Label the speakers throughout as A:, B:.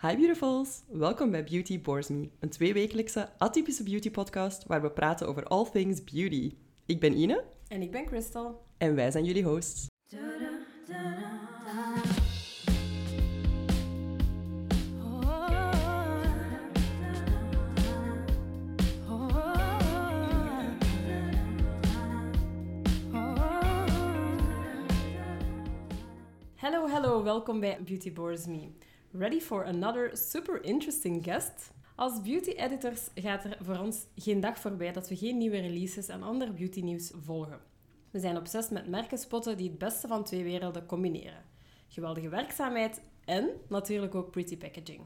A: Hi beautifuls, welkom bij Beauty Bores Me, een tweewekelijkse atypische beauty podcast waar we praten over all things beauty. Ik ben Ine
B: En ik ben Crystal.
A: en wij zijn jullie hosts.
B: Hallo, hallo, welkom bij Beauty Bores Me. Ready for another super interesting guest? Als beauty editors gaat er voor ons geen dag voorbij dat we geen nieuwe releases en ander beauty nieuws volgen. We zijn obsessief met merken spotten die het beste van twee werelden combineren. Geweldige werkzaamheid en natuurlijk ook pretty packaging.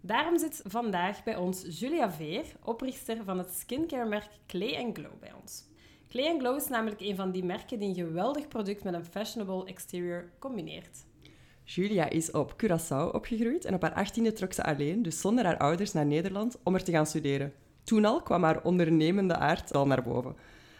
B: Daarom zit vandaag bij ons Julia Veer, oprichter van het skincare-merk Clay Glow bij ons. Clay Glow is namelijk een van die merken die een geweldig product met een fashionable exterior combineert.
A: Julia is op Curaçao opgegroeid en op haar achttiende trok ze alleen, dus zonder haar ouders, naar Nederland om er te gaan studeren. Toen al kwam haar ondernemende aard al naar boven.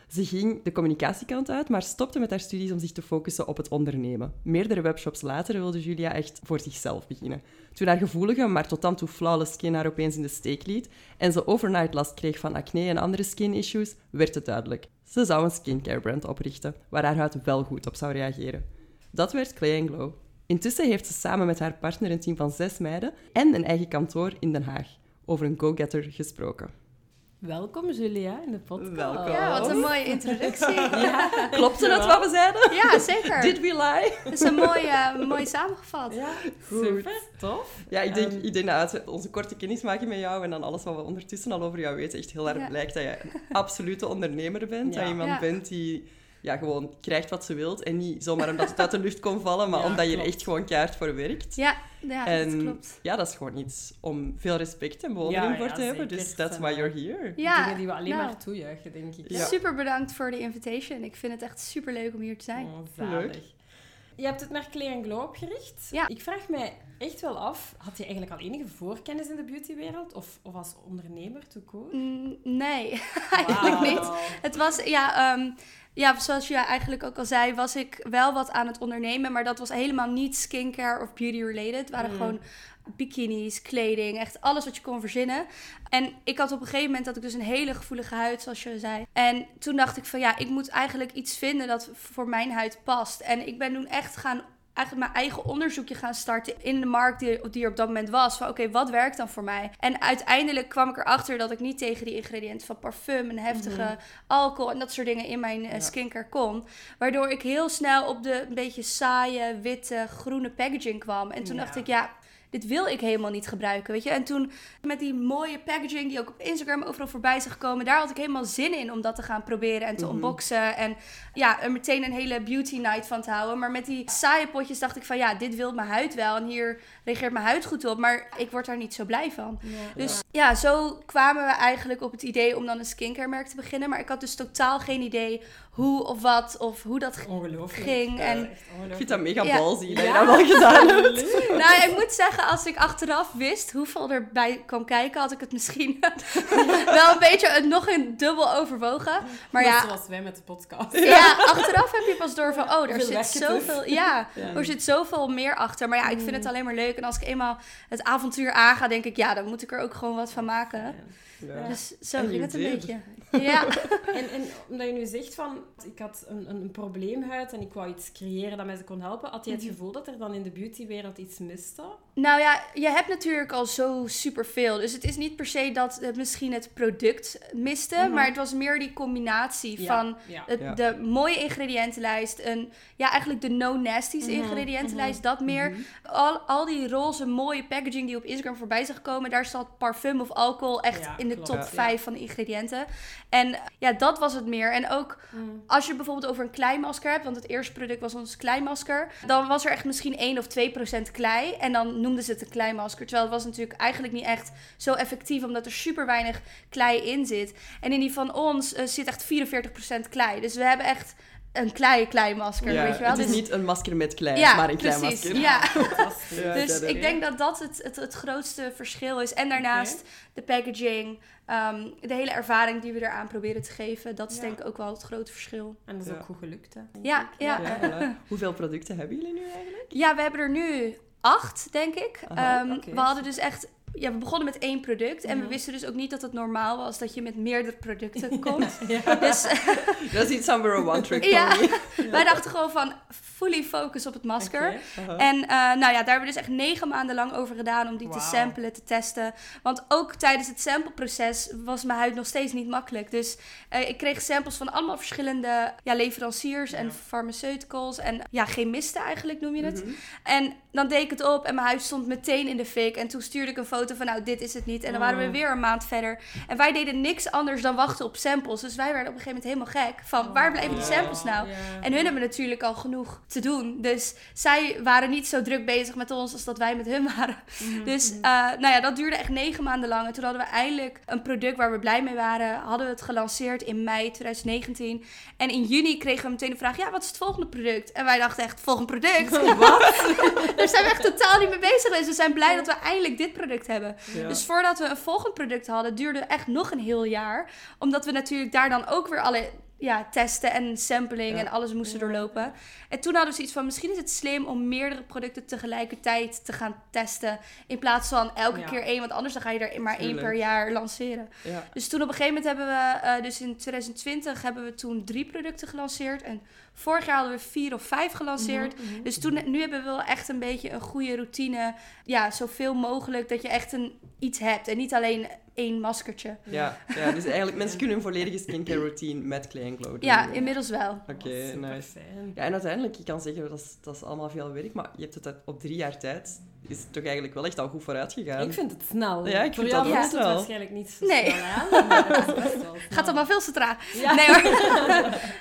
A: Ze ging de communicatiekant uit, maar stopte met haar studies om zich te focussen op het ondernemen. Meerdere webshops later wilde Julia echt voor zichzelf beginnen. Toen haar gevoelige, maar tot dan toe flawless skin haar opeens in de steek liet en ze overnight last kreeg van acne en andere skin issues, werd het duidelijk. Ze zou een skincare brand oprichten, waar haar huid wel goed op zou reageren. Dat werd Clay Glow. Intussen heeft ze samen met haar partner een team van zes meiden en een eigen kantoor in Den Haag. Over een go-getter gesproken.
B: Welkom Julia in de podcast.
A: Welkom.
C: Ja, wat een mooie introductie.
B: Ja,
A: Klopte dat wat we zeiden?
C: Ja, zeker.
A: Did we lie?
C: Het is een mooi, eh, mooi samengevat.
B: Ja,
A: Goed.
B: super, tof.
A: Ja, ik denk,
B: Ehm,
A: ik denk dat uit onze korte kennismaking met jou en dan alles wat we ondertussen al over jou weten, echt heel erg
C: Ja.
A: blijkt dat je een absolute ondernemer bent.
B: Ja.
A: Dat je iemand
C: Ja.
A: bent die ja, gewoon krijgt wat ze wilt en niet zomaar omdat het uit de lucht kon vallen, maar
B: Ja,
A: omdat je er echt gewoon keihard voor werkt.
C: Ja, ja
A: en
C: dat klopt.
A: ja, dat is gewoon iets om veel respect en bewondering
B: Ja,
A: voor
B: ja,
A: te hebben. Dus that's why you're here.
C: Ja,
B: Dingen die we alleen
C: nou,
B: maar toejuichen, denk ik.
A: Ja.
C: Super bedankt voor de invitation. Ik vind het echt super leuk om hier te zijn.
B: Oh, zalig. Je hebt het merk Clay Glow opgericht.
C: Ja.
B: Ik vraag mij echt wel af, had je eigenlijk al enige voorkennis in de beautywereld? Of, of als ondernemer to go?
C: Mm, nee, eigenlijk niet. Het was, ja, ehm, ja, zoals je eigenlijk ook al zei, was ik wel wat aan het ondernemen. Maar dat was helemaal niet skincare of beauty related. Het waren
B: Mm.
C: gewoon bikinis, kleding, echt alles wat je kon verzinnen. En ik had op een gegeven moment dat ik dus een hele gevoelige huid, zoals je zei. En toen dacht ik van ja, ik moet eigenlijk iets vinden dat voor mijn huid past. En ik ben toen echt gaan eigenlijk mijn eigen onderzoekje gaan starten in de markt die, die er op dat moment was. Van oké, wat werkt dan voor mij? En uiteindelijk kwam ik erachter dat ik niet tegen die ingrediënten van parfum en heftige alcohol en dat soort dingen in mijn eh,
A: Ja.
C: skincare kon. Waardoor ik heel snel op de een beetje saaie, witte, groene packaging kwam. En toen
B: Ja.
C: dacht ik, ja, dit wil ik helemaal niet gebruiken, weet je. En toen met die mooie packaging die ook op Instagram overal voorbij is gekomen, daar had ik helemaal zin in om dat te gaan proberen en te
A: Mhm.
C: unboxen. En ja, er meteen een hele beauty night van te houden. Maar met die saaie potjes dacht ik van, ja, dit wil mijn huid wel. En hier reageert mijn huid goed op, maar ik word daar niet zo blij van. Dus ja. zo kwamen we eigenlijk op het idee om dan een skincare merk te beginnen. Maar ik had dus totaal geen idee hoe of wat of hoe dat ging.
B: Ongelooflijk.
C: ging
B: Ja,
C: en-.
A: Ik vind dat mega
C: Ja.
A: balzie dat je dat wel gedaan hebt.
C: Nou, ik moet zeggen, als ik achteraf wist hoeveel erbij kwam kijken, had ik het misschien wel een beetje het nog een dubbel overwogen. Maar
B: Net
C: ja,
B: zoals wij met de podcast.
C: ja, achteraf heb je pas door van, oh, er zit zoveel, ja,
A: Ja.
C: er zit zoveel meer achter. Maar ja, ik vind het alleen maar leuk. En als ik eenmaal het avontuur aanga, denk ik, ja, dan moet ik er ook gewoon wat van maken.
A: Ja.
C: Dus zo
A: En
C: ging het een beetje. Ja.
B: En, en omdat je nu zegt van, ik had een, een, een probleemhuid en ik wou iets creëren dat mij ze kon helpen, had je het
C: Mhm.
B: gevoel dat er dan in de beautywereld iets miste?
C: Nou ja, je hebt natuurlijk al zo superveel. Dus het is niet per se dat het misschien het product miste.
B: Mhm.
C: Maar het was meer die combinatie
B: Ja,
C: van
B: ja.
C: het,
A: Ja.
C: de mooie ingrediëntenlijst. Een, ja, eigenlijk de no-nasties
B: Mhm,
C: ingrediëntenlijst. Dat meer. Al, al die roze mooie packaging die op Instagram voorbij zag komen. Daar zat parfum of alcohol echt
B: Ja,
C: in de
B: klopt.
C: top
A: Ja.
C: 5 van de ingrediënten. En ja, dat was het meer. En ook
B: Mm.
C: als je bijvoorbeeld over een kleimasker hebt, want het eerste product was ons kleimasker, dan was er echt misschien 1 of 2 procent klei en dan noemden ze het een kleimasker. Terwijl het was natuurlijk eigenlijk niet echt zo effectief, omdat er super weinig klei in zit. En in die van ons eh, zit echt 44 procent klei. Dus we hebben echt een klei kleimasker,
A: Ja,
C: weet je wel.
A: Het is
C: Dus-
A: niet een masker met klei,
C: Ja,
A: maar een klein
C: precies.
A: masker.
C: Ja.
B: Fantastisch.
A: Ja,
C: Dus ik denk dat dat het, het, het grootste verschil is. En daarnaast de packaging, ehm, de hele ervaring die we eraan proberen te geven. Dat is
B: Ja.
C: denk ik ook wel het grote verschil.
B: En dat is
A: Ja.
B: ook goed gelukt, hè?
C: Ja, ja.
A: Ja, voilà. Hoeveel producten hebben jullie nu eigenlijk?
C: Ja, we hebben er nu acht, denk ik.
A: Aha,
C: Ehm. We hadden dus echt... Ja, we begonnen met één product. En we wisten dus ook niet dat het normaal was dat je met meerdere producten komt.
B: Ja.
C: Dus
A: Dat is iets aan een one-trick
C: Ja.
A: pony.
C: wij dachten gewoon van fully focus op het masker.
A: Aha.
C: En eh, nou ja, daar hebben we dus echt negen maanden lang over gedaan om die te samplen, te testen. Want ook tijdens het sampleproces was mijn huid nog steeds niet makkelijk. Dus eh, ik kreeg samples van allemaal verschillende ja, leveranciers en
B: Ja.
C: pharmaceuticals en ja, chemisten eigenlijk noem je het.
A: Mhm.
C: En dan deed ik het op en mijn huid stond meteen in de fik. En toen stuurde ik een foto van, nou, dit is het niet. En dan waren we
B: Oh.
C: weer een maand verder. En wij deden niks anders dan wachten op samples. Dus wij werden op een gegeven moment helemaal gek. Van, waar blijven die samples nou? En hun hebben natuurlijk al genoeg te doen. Dus zij waren niet zo druk bezig met ons als dat wij met hun waren.
B: Mhm.
C: Dus eh, nou ja, dat duurde echt negen maanden lang. En toen hadden we eindelijk een product waar we blij mee waren. Hadden we het gelanceerd in mei 2019. En in juni kregen we meteen de vraag, ja, wat is het volgende product? En wij dachten echt, volgend product? Daar zijn we echt totaal niet mee bezig geweest. We zijn blij dat we eindelijk dit product hebben.
A: Ja.
C: Dus voordat we een volgend product hadden, duurde echt nog een heel jaar. Omdat we natuurlijk daar dan ook weer alle ja, testen en sampling
A: Ja.
C: en alles moesten doorlopen. En toen hadden we zoiets van, misschien is het slim om meerdere producten tegelijkertijd te gaan testen. In plaats van elke
B: Ja.
C: keer één, want anders dan ga je er maar één per jaar lanceren.
A: Ja.
C: Dus toen op een gegeven moment hebben we, eh, dus in 2020 hebben we toen drie producten gelanceerd. En vorig jaar hadden we vier of vijf gelanceerd.
B: Mhm, mhm.
C: Dus toen, nu hebben we wel echt een beetje een goede routine. Ja, zoveel mogelijk dat je echt een, iets hebt. En niet alleen één maskertje.
A: Ja, ja, dus eigenlijk mensen kunnen een volledige skincare routine met Clay Glow doen.
C: Ja, inmiddels wel.
A: Oké,
B: Oh,
A: nice.
B: fijn.
A: Ja, en uiteindelijk, je kan zeggen, dat is, dat is allemaal veel werk, maar je hebt het op drie jaar tijd, is het toch eigenlijk wel echt al goed vooruit gegaan.
B: Ik vind het snel.
A: Ja, ik
B: Voor
A: vind
B: jou
A: dat
B: voelt
A: ook
B: het
A: snel.
B: waarschijnlijk niet zo
C: Nee.
B: snel maar best wel snel.
C: Gaat allemaal veel te traag.
B: Ja.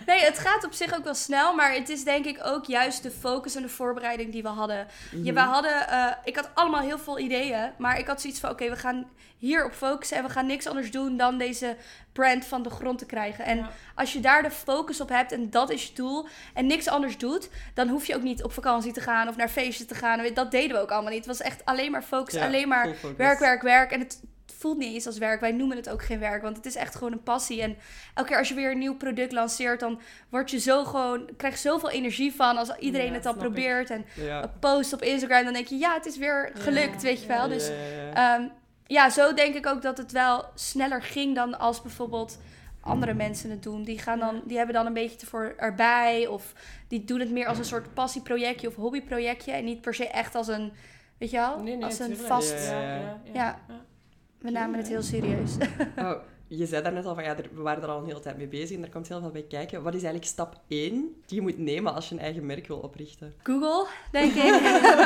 C: Nee het gaat op zich ook wel snel. Maar het is denk ik ook juist de focus en de voorbereiding die we hadden.
A: Mhm.
C: Ja, we hadden, eh, ik had allemaal heel veel ideeën. Maar ik had zoiets van, oké, we gaan hierop focussen. En we gaan niks anders doen dan deze brand van de grond te krijgen. En
B: Ja.
C: als je daar de focus op hebt en dat is je doel. En niks anders doet. Dan hoef je ook niet op vakantie te gaan of naar feesten te gaan. Dat deden we ook allemaal niet. Het was echt alleen maar focus.
A: Ja,
C: alleen maar
A: focus.
C: werk, werk, werk. En het voelt niet eens als werk. Wij noemen het ook geen werk, want het is echt gewoon een passie. En elke keer als je weer een nieuw product lanceert, dan word je zo gewoon, krijg je zoveel energie van als iedereen
B: Ja,
C: het dan
B: ik.
C: probeert. En een post op Instagram, dan denk je, ja, het is weer
B: Ja,
C: gelukt, weet je
B: ja,
C: wel.
A: Ja,
C: Dus
A: ja, ja.
C: Zo denk ik ook dat het wel sneller ging dan als bijvoorbeeld andere mensen het doen. Die, gaan dan, die hebben dan een beetje ervoor erbij. Of die doen het meer als een soort passieprojectje of hobbyprojectje. En niet per se echt als een, weet je wel,
B: Nee, nee,
C: als een
B: tuurlijk.
C: vast...
A: Ja,
B: Ja, ja, ja.
C: Ja. We namen het heel serieus.
A: Oh, je zei daarnet al van, ja, we waren er al een hele tijd mee bezig en er komt heel veel bij kijken. Wat is eigenlijk stap 1 die je moet nemen als je een eigen merk wil oprichten?
C: Google, denk ik.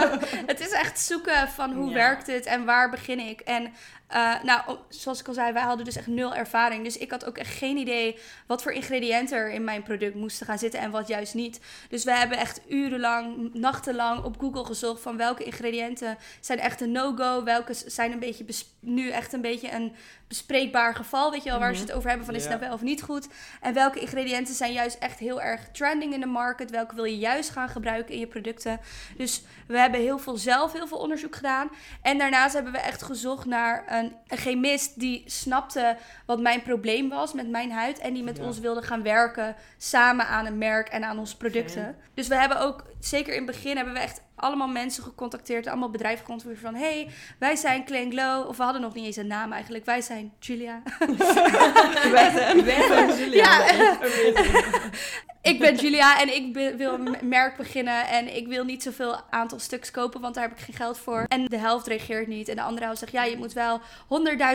C: het is echt zoeken van hoe
B: Ja.
C: werkt het en waar begin ik. En eh, nou, zoals ik al zei, wij hadden dus echt nul ervaring. Dus ik had ook echt geen idee wat voor ingrediënten er in mijn product moesten gaan zitten en wat juist niet. Dus we hebben echt urenlang, nachtenlang op Google gezocht van welke ingrediënten zijn echt een no-go. Welke zijn een beetje nu echt een beetje een bespreekbaar geval, weet je wel, waar ze het over hebben van is het nou wel of niet goed. En welke ingrediënten zijn juist echt heel erg trending in de market. Welke wil je juist gaan gebruiken in je producten. Dus we hebben heel veel zelf, heel veel onderzoek gedaan. En daarnaast hebben we echt gezocht naar een, een chemist die snapte wat mijn probleem was met mijn huid. En die met
A: Ja.
C: ons wilde gaan werken samen aan een merk en aan onze producten.
B: Fijn.
C: Dus we hebben ook, zeker in het begin, hebben we echt allemaal mensen gecontacteerd. Allemaal bedrijven gecontacteerd van, hey, wij zijn Clean Glow. Of we hadden nog niet eens een naam eigenlijk. Wij zijn Julia.
A: Wij zijn, wij zijn Julia.
C: Ja. Ik ben Julia en ik wil een merk beginnen. En ik wil niet zoveel aantal stuks kopen, want daar heb ik geen geld voor. En de helft reageert niet. En de andere helft zegt, ja, je moet wel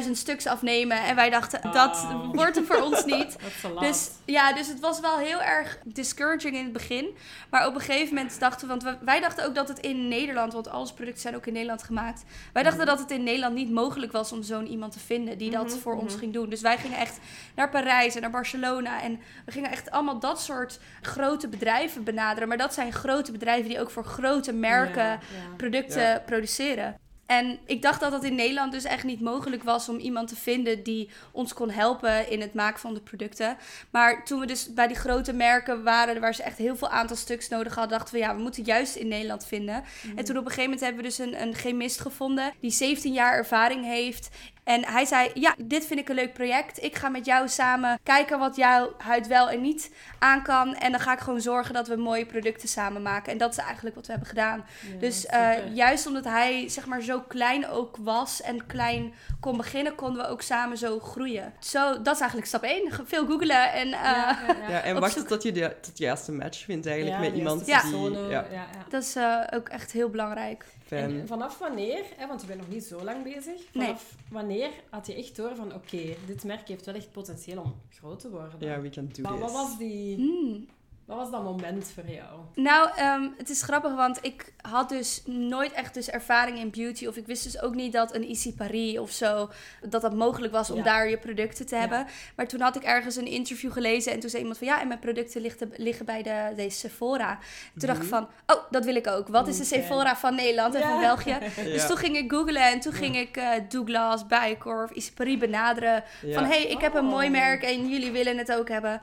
C: 100.000 stuks afnemen. En wij dachten, dat
B: Oh.
C: wordt het voor ons niet. Dus ja, dus het was wel heel erg discouraging in het begin. Maar op een gegeven moment dachten we, want wij dachten ook dat het in Nederland, want alle producten zijn ook in Nederland gemaakt. Wij dachten dat het in Nederland niet mogelijk was om zo'n iemand te vinden die dat
B: Mhm,
C: voor ons
B: mhm.
C: ging doen. Dus wij gingen echt naar Parijs en naar Barcelona. En we gingen echt allemaal dat soort grote bedrijven benaderen. Maar dat zijn grote bedrijven die ook voor grote merken
B: Ja, ja.
C: producten
A: Ja.
C: produceren. En ik dacht dat dat in Nederland dus echt niet mogelijk was om iemand te vinden die ons kon helpen in het maken van de producten. Maar toen we dus bij die grote merken waren, waar ze echt heel veel aantal stuks nodig hadden, dachten we ja, we moeten juist in Nederland vinden.
B: Mhm.
C: En toen op een gegeven moment hebben we dus een, een chemist gevonden die 17 jaar ervaring heeft En hij zei, ja, dit vind ik een leuk project. Ik ga met jou samen kijken wat jouw huid wel en niet aan kan. En dan ga ik gewoon zorgen dat we mooie producten samen maken. En dat is eigenlijk wat we hebben gedaan.
B: Ja,
C: Dus eh, juist omdat hij zeg maar zo klein ook was en klein kon beginnen, konden we ook samen zo groeien. Zo, dat is eigenlijk stap 1. Veel googelen en eh,
B: Ja, ja, ja.
A: Ja, en wachten tot je de, tot de juiste match vindt eigenlijk
B: Ja,
A: met iemand die...
B: personen,
A: Ja,
B: ja, ja.
C: dat is eh, ook echt heel belangrijk.
B: En vanaf wanneer, hè, want je bent nog niet zo lang bezig, vanaf wanneer had je echt door van oké, dit merk heeft wel echt potentieel om groot te worden?
A: Ja, we can do
B: Maar
A: this.
B: wat was, die,
C: Hmm.
B: Wat was dat moment voor jou?
C: Nou, ehm, het is grappig, want ik had dus nooit echt dus ervaring in beauty. Of ik wist dus ook niet dat een Easy Paris of zo, dat dat mogelijk was om
B: Ja.
C: daar je producten te
B: Ja.
C: hebben. Maar toen had ik ergens een interview gelezen en toen zei iemand van ja, en mijn producten liggen, liggen bij de, deze Sephora. Toen dacht ik van, oh, dat wil ik ook. Wat is de. Sephora van Nederland en
B: Ja.
C: van België?
A: Ja.
C: Dus toen ging ik googlen en toen ging ik eh, Douglas, Bijenkorf, Easy Paris benaderen.
A: Ja.
C: Van, hé, hey, ik heb een
B: Oh.
C: mooi merk en jullie willen het ook hebben.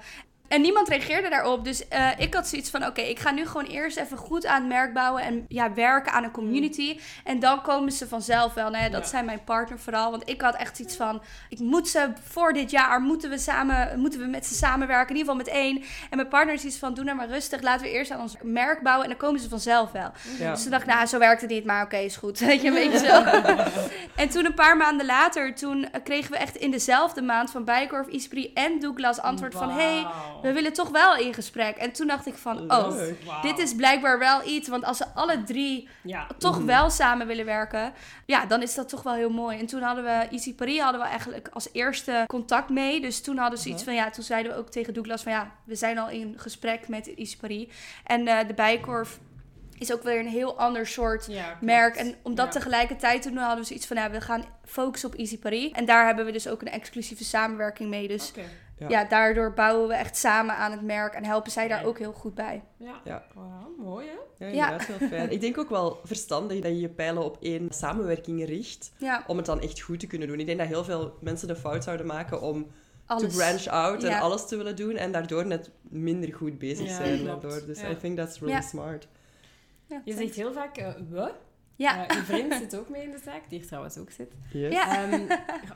C: En niemand reageerde daarop. Dus eh, ik had zoiets van, oké, ik ga nu gewoon eerst even goed aan het merk bouwen. En ja, werken aan een community. En dan komen ze vanzelf wel. Nou ja, dat
B: Ja.
C: zijn mijn partner vooral. Want ik had echt zoiets van, ik moet ze voor dit jaar, moeten we, samen, moeten we met ze samenwerken. In ieder geval met één. En mijn partner is iets van, doe nou maar rustig. Laten we eerst aan ons merk bouwen. En dan komen ze vanzelf wel.
A: Ja.
C: Dus toen dacht ik, nou, zo werkt het niet, maar oké, is goed. Weet je, een beetje zo. en toen een paar maanden later, toen eh, kregen we echt in dezelfde maand van Bijenkorf, Ispri en Douglas antwoord van... hey. We willen toch wel in gesprek. En toen dacht ik van, oh, dit is blijkbaar wel iets. Want als ze alle drie
B: Ja.
C: toch
A: Mhm.
C: wel samen willen werken, ja, dan is dat toch wel heel mooi. En toen hadden we Easy Paris hadden we eigenlijk als eerste contact mee. Dus toen hadden ze iets van, ja, toen zeiden we ook tegen Douglas van, ja, we zijn al in gesprek met Easy Paris. En eh, de Bijenkorf is ook weer een heel ander soort
B: Ja,
C: merk. En omdat
B: Ja.
C: tegelijkertijd toen hadden we zoiets van, ja, we gaan focussen op Easy Paris. En daar hebben we dus ook een exclusieve samenwerking mee. Dus.
A: Ja.
C: ja. daardoor bouwen we echt samen aan het merk en helpen zij daar
B: Ja.
C: ook heel goed bij.
B: Ja.
A: Ja.
B: Wauw, mooi hè?
A: Ja, inderdaad, heel fijn. Ik denk ook wel verstandig dat je je pijlen op één samenwerking richt,
C: Ja,
A: om het dan echt goed te kunnen doen. Ik denk dat heel veel mensen de fout zouden maken om
C: alles.
A: to branch out
C: Ja.
A: en alles te willen doen en daardoor net minder goed bezig
B: Ja,
A: zijn. Daardoor. Dus
B: Ja.
A: I think that's really
C: Ja.
A: smart.
C: Ja,
B: Je zegt heel vaak eh, we.
C: ja.
B: Eh, je vriend zit ook mee in de zaak, die hier trouwens ook zit.
A: Yes.
C: Ja.
B: Ehm,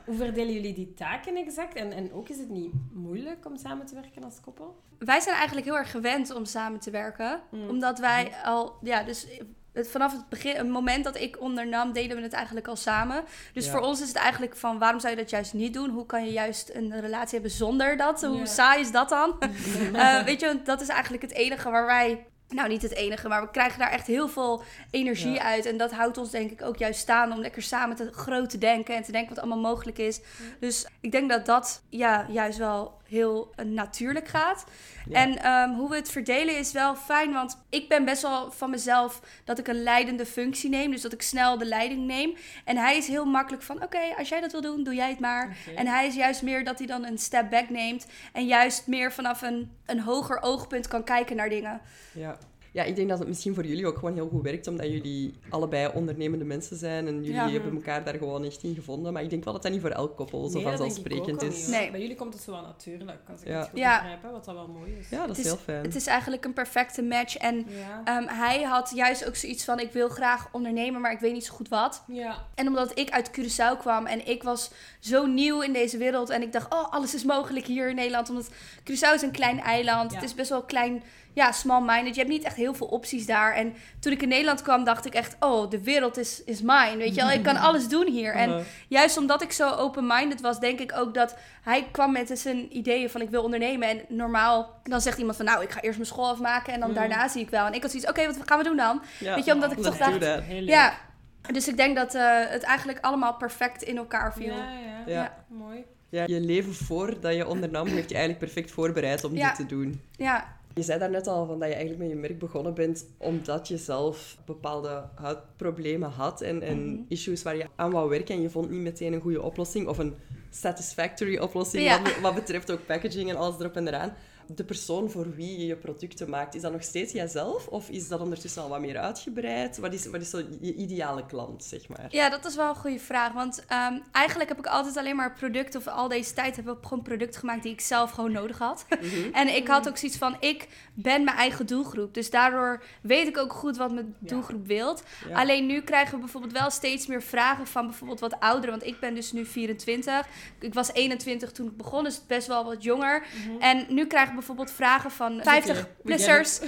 B: hoe verdelen jullie die taken exact? En, en ook is het niet moeilijk om samen te werken als koppel?
C: Wij zijn eigenlijk heel erg gewend om samen te werken.
B: Mm.
C: Omdat wij al, ja, dus het, vanaf het begin, het moment dat ik ondernam, deden we het eigenlijk al samen. Dus
A: Ja.
C: voor ons is het eigenlijk van, waarom zou je dat juist niet doen? Hoe kan je juist een relatie hebben zonder dat? Hoe
B: Ja.
C: saai is dat dan? Eh, weet je, dat is eigenlijk het enige waar wij... Nou, niet het enige, maar we krijgen daar echt heel veel energie
A: Ja.
C: uit. En dat houdt ons denk ik ook juist staan om lekker samen te groot te denken en te denken wat allemaal mogelijk is. Dus ik denk dat dat ja, juist wel heel eh, natuurlijk gaat.
A: Ja.
C: En ehm, hoe we het verdelen is wel fijn, want ik ben best wel van mezelf dat ik een leidende functie neem. Dus dat ik snel de leiding neem. En hij is heel makkelijk van, oké, als jij dat wil doen, doe jij het maar. En hij is juist meer dat hij dan een step back neemt. En juist meer vanaf een, een hoger oogpunt kan kijken naar dingen.
A: Ja. Ja, ik denk dat het misschien voor jullie ook gewoon heel goed werkt, omdat jullie allebei ondernemende mensen zijn en jullie
C: Ja.
A: hebben elkaar daar gewoon echt in gevonden. Maar ik denk wel dat dat niet voor elk koppel zo
B: Nee,
A: vanzelfsprekend is.
C: Nee.
B: Bij jullie komt het zo wel natuurlijk, als ik
A: Ja.
B: het goed
C: Ja.
B: begrijp, wat dat wel mooi is.
A: Ja, dat
C: Het
A: is
C: is-
A: heel fijn.
C: Het is eigenlijk een perfecte match. En
B: Ja.
C: ehm, hij had juist ook zoiets van, ik wil graag ondernemen, maar ik weet niet zo goed wat.
B: ja.
C: En omdat ik uit Curaçao kwam en ik was zo nieuw in deze wereld. En ik dacht, oh, alles is mogelijk hier in Nederland. Omdat Curaçao is een klein eiland.
B: Ja.
C: Het is best wel klein, ja, small-minded. Je hebt niet echt heel veel opties daar. En toen ik in Nederland kwam, dacht ik echt, oh, de wereld is, is mine. Weet je wel, ik kan alles doen hier. En juist omdat ik zo open-minded was, denk ik ook dat hij kwam met zijn ideeën van ik wil ondernemen. En normaal, dan zegt iemand van nou, ik ga eerst mijn school afmaken en dan
B: Mm.
C: daarna zie ik wel. En ik had zoiets, oké, wat gaan we doen dan?
A: ja.
C: Weet je, omdat ik
A: Let's
C: toch
A: do
C: dacht, ja. Dus ik denk dat eh, het eigenlijk allemaal perfect in elkaar viel.
B: Ja, ja.
A: Ja.
B: Mooi.
A: Ja, je leven voordat je ondernam heeft je eigenlijk perfect voorbereid om
C: Ja.
A: dit te doen.
C: Ja,
A: Je zei daarnet al van dat je eigenlijk met je merk begonnen bent omdat je zelf bepaalde huidproblemen had en, en
C: Mhm.
A: issues waar je aan wou werken en je vond niet meteen een goede oplossing of een satisfactory oplossing
C: Ja.
A: wat, wat betreft ook packaging en alles erop en eraan. De persoon voor wie je je producten maakt, is dat nog steeds jijzelf? Of is dat ondertussen al wat meer uitgebreid? Wat is, wat is zo je ideale klant, zeg maar?
C: Ja, dat is wel een goede vraag. Want ehm, eigenlijk heb ik altijd alleen maar producten, of al deze tijd heb ik gewoon producten gemaakt die ik zelf gewoon nodig had.
A: Mhm.
C: En ik had ook zoiets van, ik ben mijn eigen doelgroep. Dus daardoor weet ik ook goed wat mijn
B: Ja.
C: doelgroep wilt.
A: Ja.
C: Alleen nu krijgen we bijvoorbeeld wel steeds meer vragen van bijvoorbeeld wat ouderen. Want ik ben dus nu 24. Ik was 21 toen ik begon, dus best wel wat jonger. En nu krijg ik bijvoorbeeld vragen van 50-plussers.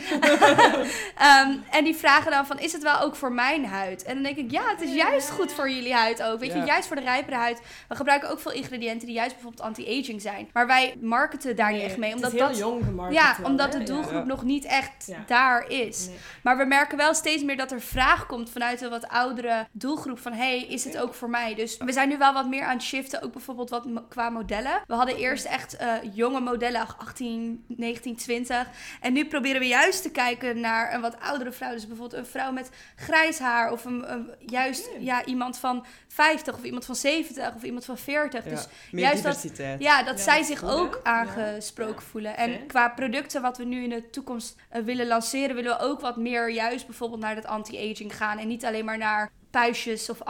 C: Ehm, en die vragen dan van, is het wel ook voor mijn huid? En dan denk ik, ja, het is juist goed voor jullie huid ook. Weet je, juist voor de rijpere huid. We gebruiken ook veel ingrediënten die juist bijvoorbeeld anti-aging zijn. Maar wij marketen daar niet echt mee. Omdat
B: het is heel
C: dat,
B: jong gemarket
C: ja,
B: wel,
C: omdat
B: hè?
C: de doelgroep
A: Ja.
C: nog niet echt
B: Ja.
C: daar is.
B: Nee.
C: Maar we merken wel steeds meer dat er vraag komt vanuit een wat oudere doelgroep. Van, hey, is het ook voor mij? Dus we zijn nu wel wat meer aan het shiften. Ook bijvoorbeeld wat qua modellen. We hadden eerst echt eh, jonge modellen, 18, 19, 20. En nu proberen we juist te kijken naar een wat oudere vrouw. Dus bijvoorbeeld een vrouw met grijs haar. Of een, een- juist ja, iemand van 50 of iemand van 70 of iemand van 40.
A: Ja,
C: Dus
A: meer
C: juist dat- ja, dat
B: Ja,
C: zij
B: dat
C: zich ook aangesproken
B: Ja.
C: voelen. En qua producten wat we nu in de toekomst eh, willen lanceren, willen we ook wat meer juist bijvoorbeeld naar dat anti-aging gaan. En niet alleen maar naar puistjes of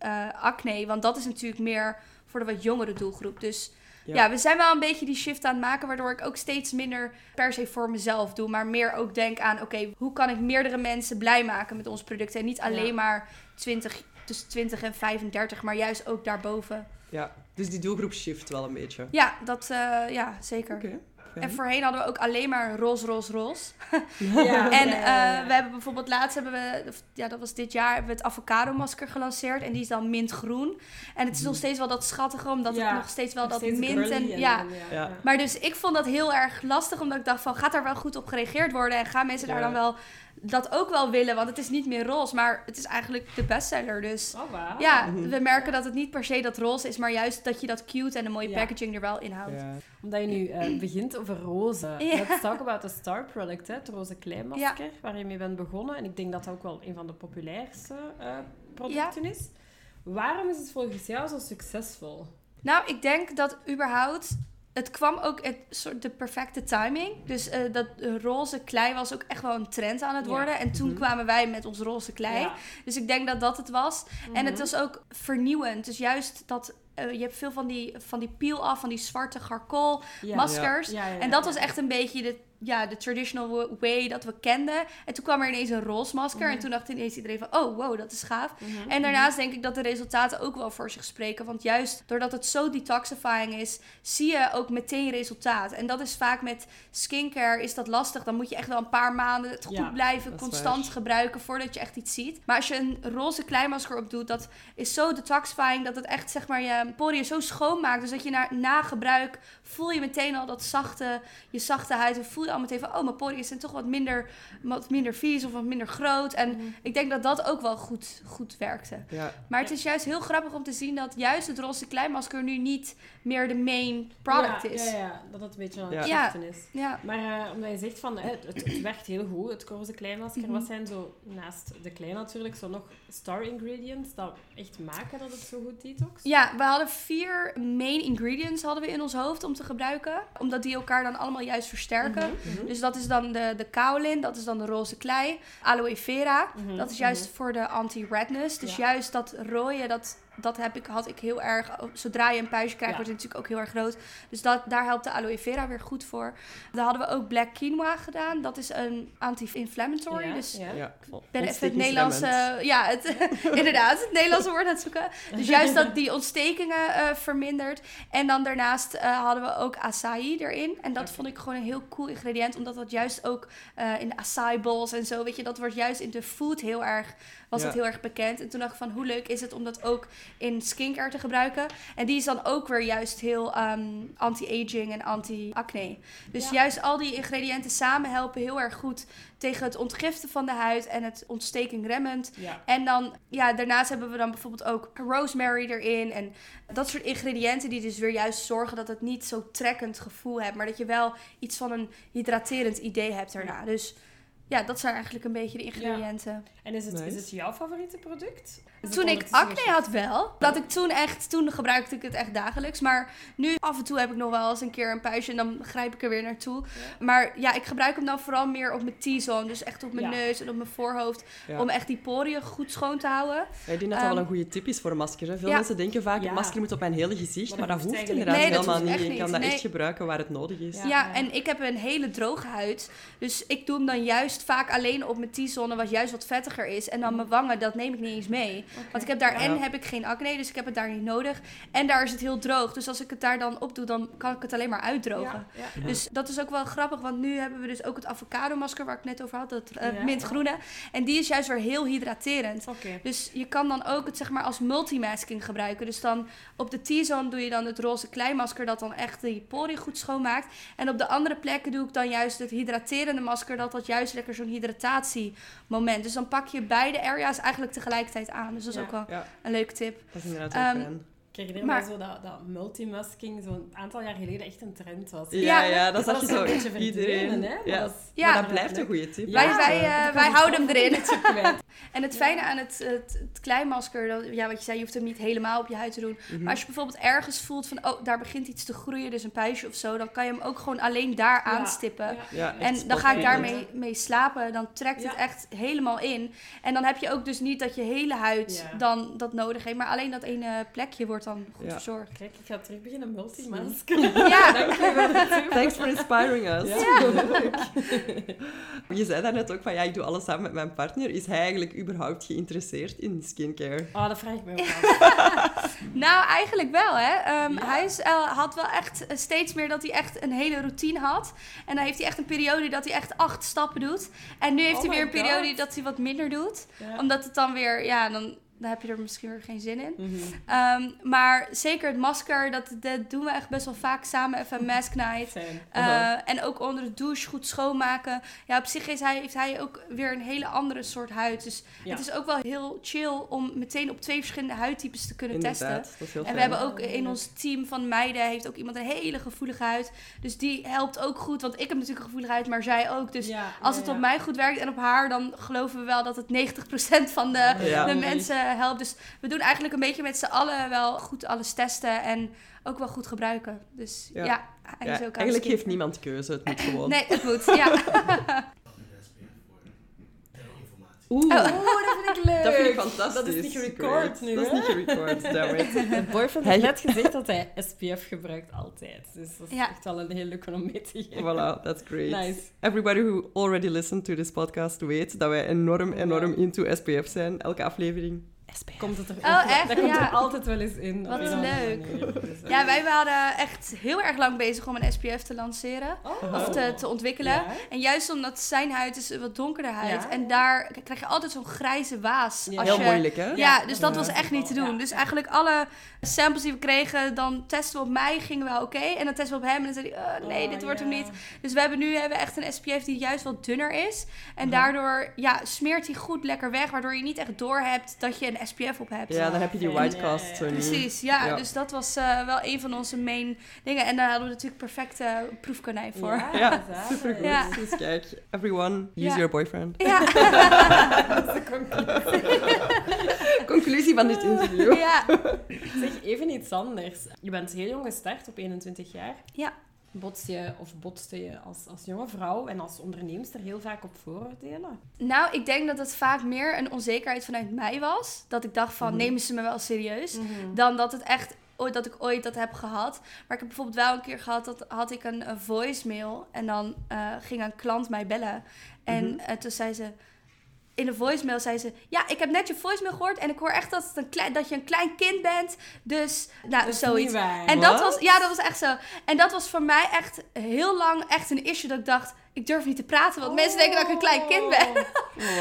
C: anti-acne. want dat is natuurlijk meer voor de wat jongere doelgroep. Dus
A: Ja.
C: ja. we zijn wel een beetje die shift aan het maken, waardoor ik ook steeds minder per se voor mezelf doe. Maar meer ook denk aan, oké, hoe kan ik meerdere mensen blij maken met onze producten? En niet alleen
B: Ja.
C: maar 20, tussen 20 en 35, maar juist ook daarboven.
A: Ja, dus die doelgroep shift wel een beetje.
C: Ja, dat, eh, ja zeker.
A: Oké.
C: En voorheen hadden we ook alleen maar roze, roze, roze.
B: Ja,
C: En eh, we hebben bijvoorbeeld laatst hebben we, ja, dat was dit jaar, hebben we het avocado masker gelanceerd. En die is dan mintgroen. En het is nog steeds wel dat schattige, omdat
B: Ja,
C: het nog steeds wel
B: Nog
C: dat
B: steeds
C: mint en ja.
A: Ja.
C: Maar dus ik vond dat heel erg lastig, omdat ik dacht van, gaat daar wel goed op gereageerd worden? En gaan mensen daar dan wel dat ook wel willen? Want het is niet meer roze, maar het is eigenlijk de bestseller. Dus
B: Oh, wauw.
C: ja,
A: Mhm.
C: we merken dat het niet per se dat roze is, maar juist dat je dat cute en een mooie
B: Ja.
C: packaging er wel in houdt.
A: Ja.
B: Omdat je nu eh, begint over roze.
C: Ja.
B: Let's talk about the star product, hè, het roze kleimasker, waar je mee bent begonnen. En ik denk dat dat ook wel een van de populairste eh, producten is. Waarom is het volgens jou zo succesvol?
C: Nou, ik denk dat überhaupt. Het kwam ook het soort de perfecte timing. Dus eh, dat roze klei was ook echt wel een trend aan het
B: Ja.
C: worden. En toen
A: Mhm.
C: kwamen wij met ons roze klei.
B: Ja.
C: Dus ik denk dat dat het was. En het
B: Mhm.
C: was ook vernieuwend. Dus juist dat. eh, je hebt veel van die, van die peel-af, van die zwarte garkol
B: Ja.
C: maskers.
B: Ja, ja, ja,
C: En dat was echt een beetje de, ja, de traditional wa- way dat we kenden. En toen kwam er ineens een roze masker.
B: Mhm.
C: En toen dacht ineens iedereen van, oh wow, dat is gaaf.
B: Mhm.
C: En daarnaast denk ik dat de resultaten ook wel voor zich spreken. Want juist doordat het zo detoxifying is, zie je ook meteen resultaat. En dat is vaak met skincare is dat lastig. Dan moet je echt wel een paar maanden het goed
B: Ja,
C: blijven, constant
A: waar.
C: gebruiken voordat je echt iets ziet. Maar als je een roze kleimasker op doet, dat is zo detoxifying dat het echt zeg maar je poriën zo schoonmaakt. Dus dat je na, na gebruik voel je meteen al dat zachte, je zachte huid. En voel je al meteen van, oh mijn poriën zijn toch wat minder, wat minder vies of wat minder groot. En
B: Mhm.
C: ik denk dat dat ook wel goed, goed werkte.
A: Ja.
C: Maar het is juist heel grappig om te zien dat juist het roze kleimasker nu niet meer de main product
B: ja,
C: is.
B: Ja, ja, dat het een beetje aan
A: Ja.
B: het
C: Ja.
B: is.
C: Ja.
B: Maar eh, omdat je zegt van, hè, het, het, het werkt heel goed, het roze kleimasker.
C: Mhm.
B: Wat zijn zo, naast de klei natuurlijk, zo nog star ingredients dat echt maken dat het zo goed detox?
C: Ja, we hadden vier main ingredients hadden we in ons hoofd om te gebruiken. Omdat die elkaar dan allemaal juist versterken.
B: Mhm, mhm.
C: Dus dat is dan de, de kaolin, dat is dan de roze klei. Aloe vera,
B: Mhm,
C: dat is juist voor de anti-redness. Dus
B: Ja.
C: juist dat rode, dat, dat heb ik, had ik heel erg... Zodra je een puistje krijgt,
B: Ja.
C: wordt het natuurlijk ook heel erg groot. Dus dat, daar helpt de aloe vera weer goed voor. Dan hadden we ook black quinoa gedaan. Dat is een anti-inflammatory.
B: Ja,
C: dus
B: ja.
A: Ja.
C: Ben even het Nederlandse, ja, het, inderdaad, het Nederlandse woord aan het zoeken. Dus juist dat die ontstekingen eh, vermindert. En dan daarnaast eh, hadden we ook acai erin. En dat vond ik gewoon een heel cool ingrediënt, omdat dat juist ook eh, in de acai bowls en zo, weet je, dat wordt juist in de food heel erg, was
A: Ja.
C: dat heel erg bekend. En toen dacht ik van, hoe leuk is het om dat ook in skincare te gebruiken? En die is dan ook weer juist heel ehm, anti-aging en anti-acne. Dus
B: Ja.
C: juist al die ingrediënten samen helpen heel erg goed tegen het ontgiften van de huid en het ontstekingremmend.
B: Ja.
C: En dan, ja, daarnaast hebben we dan bijvoorbeeld ook rosemary erin. En dat soort ingrediënten die dus weer juist zorgen dat het niet zo trekkend gevoel hebt. Maar dat je wel iets van een hydraterend idee hebt daarna. Dus ja, dat zijn eigenlijk een beetje de ingrediënten.
B: En is het, is het jouw favoriete product? Is
C: Toen ik acne had wel. Dat ik toen echt, toen gebruikte ik het echt dagelijks. Maar nu af en toe heb ik nog wel eens een keer een puistje en dan grijp ik er weer naartoe. Maar ja, ik gebruik hem dan vooral meer op mijn T-zone. Dus echt op mijn
B: Ja.
C: neus en op mijn voorhoofd.
A: Ja.
C: Om echt die poriën goed schoon te houden.
A: Ja, Ik denk dat dat wel
C: Ehm,
A: een goede tip is voor een masker. Hè. Veel
C: ja.
A: mensen denken vaak,
B: Ja.
A: een masker moet op mijn hele gezicht.
B: Maar
A: Maar,
B: dat hoeft eigenlijk
A: inderdaad.
C: Nee,
A: helemaal
C: hoeft
A: niet. Je kan
C: niet.
A: dat
C: Nee.
A: echt gebruiken waar het nodig is.
B: Ja.
C: Ja, en ik heb een hele droge huid. Dus ik doe hem dan juist vaak alleen op mijn T-zone, wat juist wat vettiger is. En dan mijn wangen, dat neem ik niet eens mee. Want ik heb daar,
A: Ja.
C: en heb ik geen acne, dus ik heb het daar niet nodig. En daar is het heel droog. Dus als ik het daar dan op doe, dan kan ik het alleen maar uitdrogen.
B: Ja, ja.
C: Dus dat is ook wel grappig, want nu hebben we dus ook het avocado masker waar ik net over had, dat eh,
B: Ja.
C: mintgroene. En die is juist weer heel hydraterend. Dus je kan dan ook het zeg maar als multimasking gebruiken. Dus dan op de T-zone doe je dan het roze kleimasker dat dan echt die poriën goed schoonmaakt. En op de andere plekken doe ik dan juist het hydraterende masker dat dat juist lekker zo'n hydratatiemoment. Dus dan pak je beide areas eigenlijk tegelijkertijd aan. Dus dat is
B: Ja.
C: ook wel
A: Ja,
C: een leuke tip.
A: dat is inderdaad wel
B: Ik herinner
C: Maar-
B: me zo dat, dat multimasking zo'n aantal jaar geleden echt een trend was.
A: Ja,
C: Ja.
A: ja, dat
B: Dat
A: zag je
B: is een
A: zo
B: beetje
A: iedereen.
B: hè?
A: Ja.
B: Dat is-
C: Ja.
A: Maar dat blijft een goede tip.
B: Ja.
C: Wij, wij,
A: eh,
C: wij houden hem erin. En het fijne aan het, het, het kleimasker, dat, ja, wat je zei, je hoeft hem niet helemaal op je huid te doen.
A: mhm.
C: Maar als je bijvoorbeeld ergens voelt van, oh, daar begint iets te groeien, dus een puistje of zo, dan kan je hem ook gewoon alleen daar
B: Ja,
C: aanstippen.
B: ja.
A: Ja, echt
C: En dan ga ik daarmee mee slapen. Dan trekt het echt helemaal in. En dan heb je ook dus niet dat je hele huid
B: Ja.
C: dan dat nodig heeft. Maar alleen dat ene plekje wordt dan goed
A: Ja.
C: verzorgd.
B: Kijk, ik ga terug beginnen multimasker.
C: Ja,
A: Thanks for inspiring us.
B: Ja.
A: Leuk. Je zei daarnet ook van, ja, ik doe alles samen met mijn partner. Is hij eigenlijk überhaupt geïnteresseerd in skincare?
B: Oh, dat vraag ik me ook af.
C: nou eigenlijk wel hè. Ehm,
B: Ja.
C: Hij is, eh, had wel echt eh, steeds meer dat hij echt een hele routine had. En dan heeft hij echt een periode dat hij echt acht stappen doet. En nu heeft
B: Oh
C: hij weer een periode dat hij wat minder doet.
B: Ja.
C: Omdat het dan weer, ja, dan, dan heb je er misschien weer geen zin in.
B: Mhm.
C: Ehm, maar zeker het masker, dat, dat doen we echt best wel vaak samen. Even een mask night. Uh,
A: Uh-huh.
C: En ook onder de douche goed schoonmaken. Ja, op zich is hij, heeft hij ook weer een hele andere soort huid. Dus
B: Ja.
C: het is ook wel heel chill om meteen op twee verschillende huidtypes te kunnen testen.
A: Inderdaad,
C: En we
A: fijn.
C: hebben ook in ons team van meiden heeft ook iemand een hele gevoelige huid. Dus die helpt ook goed. Want ik heb natuurlijk een gevoelige huid, maar zij ook. Dus
B: Ja,
C: als
B: ja,
C: het op mij goed werkt en op haar, dan geloven we wel dat het 90% van de, de mensen helpt. Dus we doen eigenlijk een beetje met z'n allen wel goed alles testen en ook wel goed gebruiken. Dus ja,
A: Ja.
C: hij
A: Ja,
C: is ook
A: eigenlijk heeft niemand keuze, het moet gewoon.
C: Nee, het moet, ja.
A: Oeh,
B: Oh, dat vind ik leuk.
A: dat vind ik fantastisch.
B: Dat is niet gerecord nu,
A: Dat is
B: hè?
A: niet gerecord, damn it.
B: Mijn boyfriend
A: Hij-
B: heeft net gezegd dat hij SPF gebruikt altijd. Dus dat is
C: Ja.
B: echt wel een heel leuk om mee te geven.
A: Voilà, that's great.
B: Nice.
A: Everybody who already listened to this podcast weet dat wij enorm, enorm into SPF zijn. Elke aflevering. SPF.
B: Komt het er
C: Oh, echt?
B: Dat komt
C: Ja.
B: er altijd wel eens in.
C: Wat leuk.
B: manier. Dus, eh,
C: Ja, wij waren echt heel erg lang bezig om een SPF te lanceren.
B: Oh.
C: Of te, te ontwikkelen.
B: Ja.
C: En juist omdat zijn huid is een wat donkerder huid.
B: Ja.
C: En daar krijg je altijd zo'n grijze waas.
B: Ja.
C: Als
A: Heel
C: je,
A: moeilijk, hè?
C: Ja,
B: Ja,
C: dus dat was echt niet te doen.
B: Ja.
C: Dus eigenlijk alle samples die we kregen, dan testen we op mij, gingen wel oké. En dan testen we op hem en dan zei hij, "Eh, nee,
B: Oh,
C: dit wordt hem niet. Dus we hebben nu hebben we echt een SPF die juist wat dunner is. En daardoor ja, smeert hij goed lekker weg, waardoor je niet echt door hebt dat je een SPF op hebt.
A: Ja, dan heb je die
B: Ja,
A: white
B: ja,
A: cast
B: ja,
A: zo
B: ja.
A: niet.
C: Precies, ja,
A: Ja.
C: Dus dat was eh, wel een van onze main dingen. En daar hadden we natuurlijk perfecte proefkonijn voor.
B: Ja,
A: supergoed.
C: Ja.
A: Dus kijk, everyone, use
C: Ja.
A: your boyfriend.
C: Ja,
B: Dat is de conclusie.
A: Conclusie van dit interview.
C: ja.
B: Zeg, even iets anders. Je bent heel jong gestart, op 21 jaar.
C: Ja.
B: Botst je of botste je als, als jonge vrouw en als onderneemster heel vaak op vooroordelen?
C: Nou, ik denk dat het vaak meer een onzekerheid vanuit mij was. Dat ik dacht van,
A: Mhm.
C: nemen ze me wel serieus? Dan dat het echt ooit dat ik ooit dat heb gehad. Maar ik heb bijvoorbeeld wel een keer gehad dat had ik een, een voicemail en dan eh, ging een klant mij bellen en
A: Mhm.
C: eh, toen zei ze in de voicemail zei ze ja ik heb net je voicemail gehoord en ik hoor echt dat, het een klein, dat je een klein kind bent dus nou
B: Dat is
C: zoiets.
B: niet waar.
C: En dat was, ja, dat was echt zo. En dat was voor mij echt heel lang echt een issue dat ik dacht, ik durf niet te praten, want mensen denken dat ik een klein kind ben.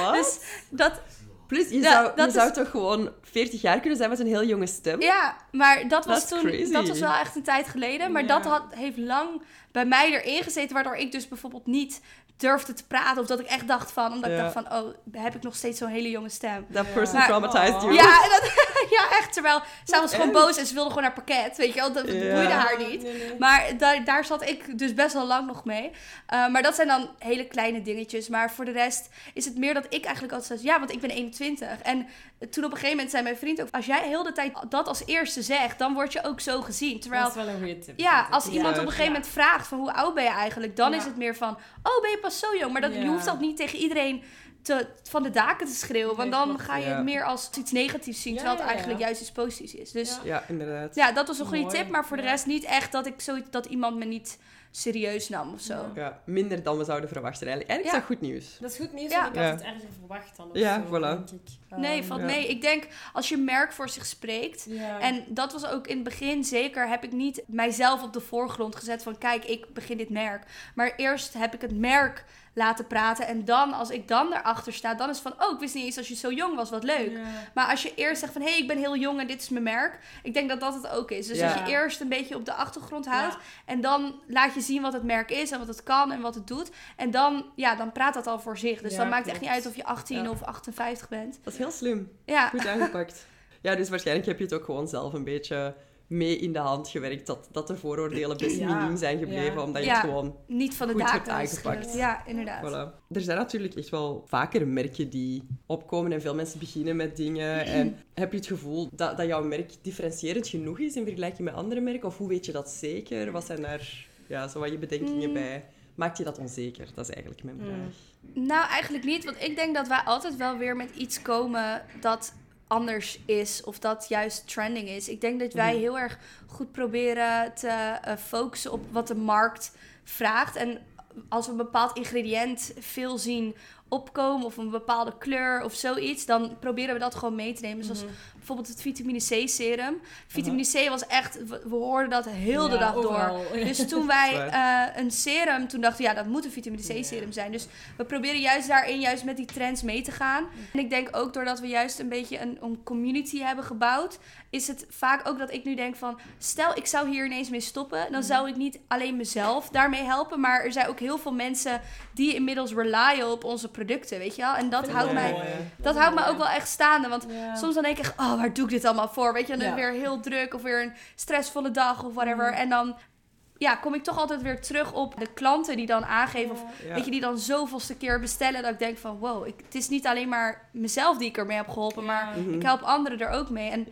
A: Wat?
C: Dus dat,
A: Plus, je
C: Ja,
A: zou, je
C: dat
A: zou
C: is-
A: toch gewoon 40 jaar kunnen zijn met een heel jonge stem?
C: ja, maar dat was
A: That's
C: toen,
A: crazy.
C: dat was wel echt een tijd geleden. Maar dat had, heeft lang bij mij erin gezeten, waardoor ik dus bijvoorbeeld niet durfde te praten. Of dat ik echt dacht van, omdat ik dacht van, oh, heb ik nog steeds zo'n hele jonge stem.
A: That
B: Ja.
A: person
C: Maar-
A: traumatized
B: Oh.
A: you.
C: Ja, en dat, ja, echt. Terwijl zij was gewoon boos en ze wilde gewoon naar parket. Weet je wel, dat boeide haar niet.
B: Nee, nee.
C: Maar daar, daar zat ik dus best wel lang nog mee. Uh, maar dat zijn dan hele kleine dingetjes. Maar voor de rest is het meer dat ik eigenlijk altijd zeg... Ja, want ik ben 21. En toen op een gegeven moment zei mijn vriend ook... Als jij heel de tijd dat als eerste zegt, dan word je ook zo gezien. Terwijl,
B: Dat is wel een goede tip.
C: ja, als iemand op een gegeven
B: Ja.
C: moment vraagt van hoe oud ben je eigenlijk... Dan
B: Ja.
C: is het meer van, oh ben je pas zo jong? Maar dat, je hoeft dat niet tegen iedereen te, van de daken te schreeuwen. Want dan ga je het meer als iets negatiefs zien.
B: Ja,
C: terwijl het
B: ja.
C: eigenlijk juist iets positiefs is. Dus
B: Ja.
C: ja,
A: Ja, inderdaad.
C: dat was een goede
B: Mooi.
C: tip. Maar voor de rest niet echt dat ik zoiets dat iemand me niet serieus nam of zo.
B: Ja.
A: Ja, minder dan we zouden verwachten eigenlijk. Eigenlijk is
C: Ja.
A: dat goed nieuws.
B: Dat is goed nieuws,
C: Ja.
B: want ik had
A: Ja.
B: het erger verwacht dan of
A: Ja,
B: zo,
A: voilà.
B: denk ik.
C: Nee,
B: Ehm,
C: valt
A: ja.
C: mee. Ik denk als je merk voor zich spreekt.
B: Ja.
C: En dat was ook in het begin zeker. Heb ik niet mijzelf op de voorgrond gezet van kijk, ik begin dit merk. Maar eerst heb ik het merk laten praten. En dan, als ik dan erachter sta, dan is het van oh, ik wist niet eens als je zo jong was, wat leuk. Maar als je eerst zegt van hé, hey, ik ben heel jong en dit is mijn merk. Ik denk dat dat het ook is. Dus dat je eerst een beetje op de achtergrond houdt. En dan laat je zien wat het merk is en wat het kan en wat het doet. En dan, ja, dan praat dat al voor zich. Dus dan maakt het echt niet uit of je 18
A: Ja.
C: of 58 bent.
A: Dat is heel slim.
C: Ja,
A: Goed aangepakt. Ja, dus waarschijnlijk heb je het ook gewoon zelf een beetje mee in de hand gewerkt. Dat, dat de vooroordelen best
B: Ja.
A: miniem zijn gebleven,
B: Ja.
A: omdat je
C: Ja.
A: het gewoon...
C: niet van de
A: Goed hebt aangepakt.
C: schreeuwt. Ja, inderdaad.
A: Voilà. Er zijn natuurlijk echt wel vaker merken die opkomen en veel mensen beginnen met dingen. En heb je het gevoel dat, dat jouw merk differentiërend genoeg is in vergelijking met andere merken? Of hoe weet je dat zeker? Wat zijn daar ja, zo wat je bedenkingen
C: Mm.
A: bij? Maakt je dat onzeker? Dat is eigenlijk mijn vraag.
B: Mm.
C: Nou, eigenlijk niet. Want ik denk dat wij altijd wel weer met iets komen dat anders is. Of dat juist trending is. Ik denk dat wij
A: Mhm.
C: heel erg goed proberen te eh, focussen op wat de markt vraagt. En als we een bepaald ingrediënt veel zien opkomen of een bepaalde kleur of zoiets, dan proberen we dat gewoon mee te nemen. Zoals
B: Mhm.
C: bijvoorbeeld het vitamine C serum. Vitamine C was echt, we, we hoorden dat heel de dag door. Dus toen wij eh, een serum, toen dachten we, ja, dat moet een vitamine C serum zijn. Dus we proberen juist daarin juist met die trends mee te gaan. En ik denk ook doordat we juist een beetje een, een community hebben gebouwd, is het vaak ook dat ik nu denk van, stel ik zou hier ineens mee stoppen, dan zou ik niet alleen mezelf daarmee helpen, maar er zijn ook heel veel mensen die inmiddels relyen op onze producten, weet je wel? En dat houdt mij,
B: mooi.
C: dat houdt mij ook wel echt staande, want
B: Ja.
C: Soms dan denk ik, oh, waar doe ik dit allemaal voor? Weet je, dan
B: Ja.
C: weer heel druk of weer een stressvolle dag of whatever.
B: Mhm.
C: En dan ja, kom ik toch altijd weer terug op de klanten die dan aangeven. Of
A: Ja.
C: weet je, die dan zoveelste keer bestellen. Dat ik denk van, wow, ik, het is niet alleen maar mezelf die ik ermee heb geholpen. Maar.
A: Mhm.
C: ik help anderen er ook mee. En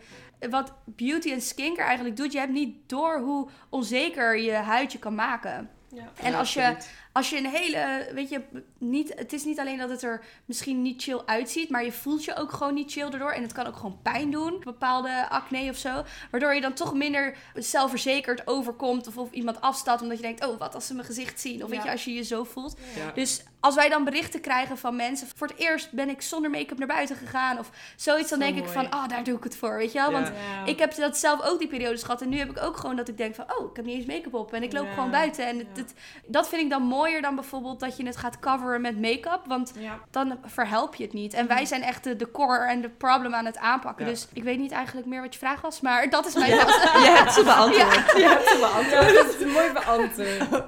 C: wat beauty en skincare eigenlijk doet, je hebt niet door hoe onzeker je huidje kan maken.
B: Ja.
C: En
A: Ja,
C: als je,
A: absoluut.
C: Als je een hele, weet je, niet, het is niet alleen dat het er misschien niet chill uitziet, maar je voelt je ook gewoon niet chill erdoor. En het kan ook gewoon pijn doen, bepaalde acne of zo. Waardoor je dan toch minder zelfverzekerd overkomt of, of iemand afstapt omdat je denkt, oh, wat als ze mijn gezicht zien? Of weet je, als je je zo voelt.
A: Ja.
C: Dus als wij dan berichten krijgen van mensen, voor het eerst ben ik zonder make-up naar buiten gegaan of zoiets, dan
B: Zo
C: denk ik
B: mooi.
C: van, ah, daar doe ik het voor, weet je wel? Want
B: Ja.
C: ik heb dat zelf ook die periodes gehad. En nu heb ik ook gewoon dat ik denk van... Oh, ik heb niet eens make-up op. En ik loop gewoon buiten. En het, dat vind ik dan mooier dan bijvoorbeeld dat je het gaat coveren met make-up. Want
B: Ja.
C: dan verhelp je het niet. En wij zijn echt de, de core en de problem aan het aanpakken.
A: Ja.
C: Dus ik weet niet eigenlijk meer wat je vraag was. Maar dat is mijn...
A: Je hebt ze beantwoord. Je hebt ze beantwoord.
B: Ja, dat is mooi beantwoord.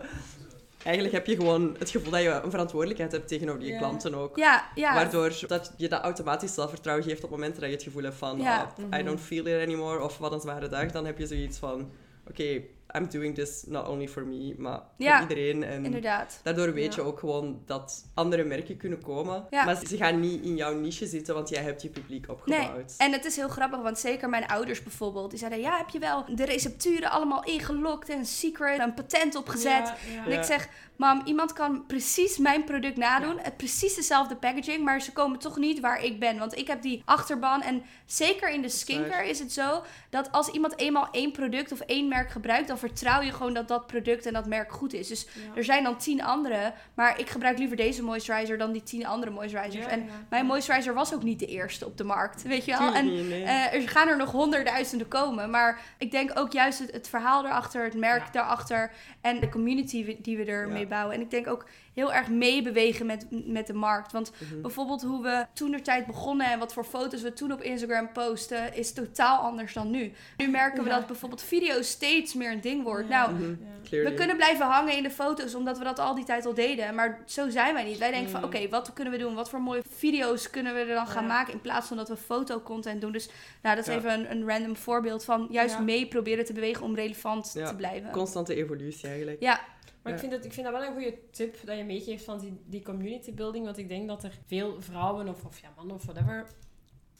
A: Eigenlijk heb je gewoon het gevoel dat je een verantwoordelijkheid hebt tegenover je
B: Ja.
A: klanten ook.
C: Ja, ja.
A: Waardoor dat je dat automatisch zelfvertrouwen geeft op momenten dat je het gevoel hebt van
C: Ja.
A: ah, I
B: Mhm.
A: don't feel it anymore of wat een zware dag. Dan heb je zoiets van oké, I'm doing this not only for me, maar
C: Ja,
A: voor iedereen. En
C: Inderdaad.
A: daardoor weet
B: Ja.
A: je ook gewoon dat andere merken kunnen komen.
C: Ja.
A: Maar ze gaan niet in jouw niche zitten, want jij hebt je publiek opgebouwd.
C: En het is heel grappig, want zeker mijn ouders bijvoorbeeld, die zeiden: Ja, heb je wel de recepturen allemaal ingelokt en secret, een patent opgezet?
B: Ja, ja.
C: En ik zeg, mam, iemand kan precies mijn product nadoen. Het precies dezelfde packaging, maar ze komen toch niet waar ik ben. Want ik heb die achterban. En zeker in de skincare is het zo dat als iemand eenmaal één product of één merk gebruikt, dan vertrouw je gewoon dat dat product en dat merk goed is. Dus
B: Ja.
C: er zijn dan tien andere, maar ik gebruik liever deze moisturizer dan die tien andere moisturizers.
B: Ja,
C: en mijn moisturizer was ook niet de eerste op de markt, weet je wel. En eh, er gaan er nog honderdduizenden komen. Maar ik denk ook juist het, het verhaal erachter, het merk daarachter en de community die we ermee bouwen. En ik denk ook heel erg meebewegen met, met de markt. Want
A: Mhm.
C: bijvoorbeeld hoe we toen de tijd begonnen en wat voor foto's we toen op Instagram posten, is totaal anders dan nu. Nu merken we
B: Ja.
C: dat bijvoorbeeld video steeds meer een ding wordt.
B: Ja.
C: Nou,
A: Mhm.
B: Ja.
C: We kunnen blijven hangen in de foto's omdat we dat al die tijd al deden. Maar zo zijn wij niet. Wij denken van oké, wat kunnen we doen? Wat voor mooie video's kunnen we er dan gaan
B: Ja.
C: maken in plaats van dat we fotocontent doen. Dus nou, dat is
A: Ja.
C: even een, een random voorbeeld van juist
B: Ja.
C: mee proberen te bewegen om relevant
A: Ja.
C: te blijven.
A: Constante evolutie eigenlijk.
C: Ja,
B: Maar
A: Ja.
B: ik, vind het, ik vind dat wel een goede tip dat je meegeeft van die, die community building. Want ik denk dat er veel vrouwen of, of ja, mannen of whatever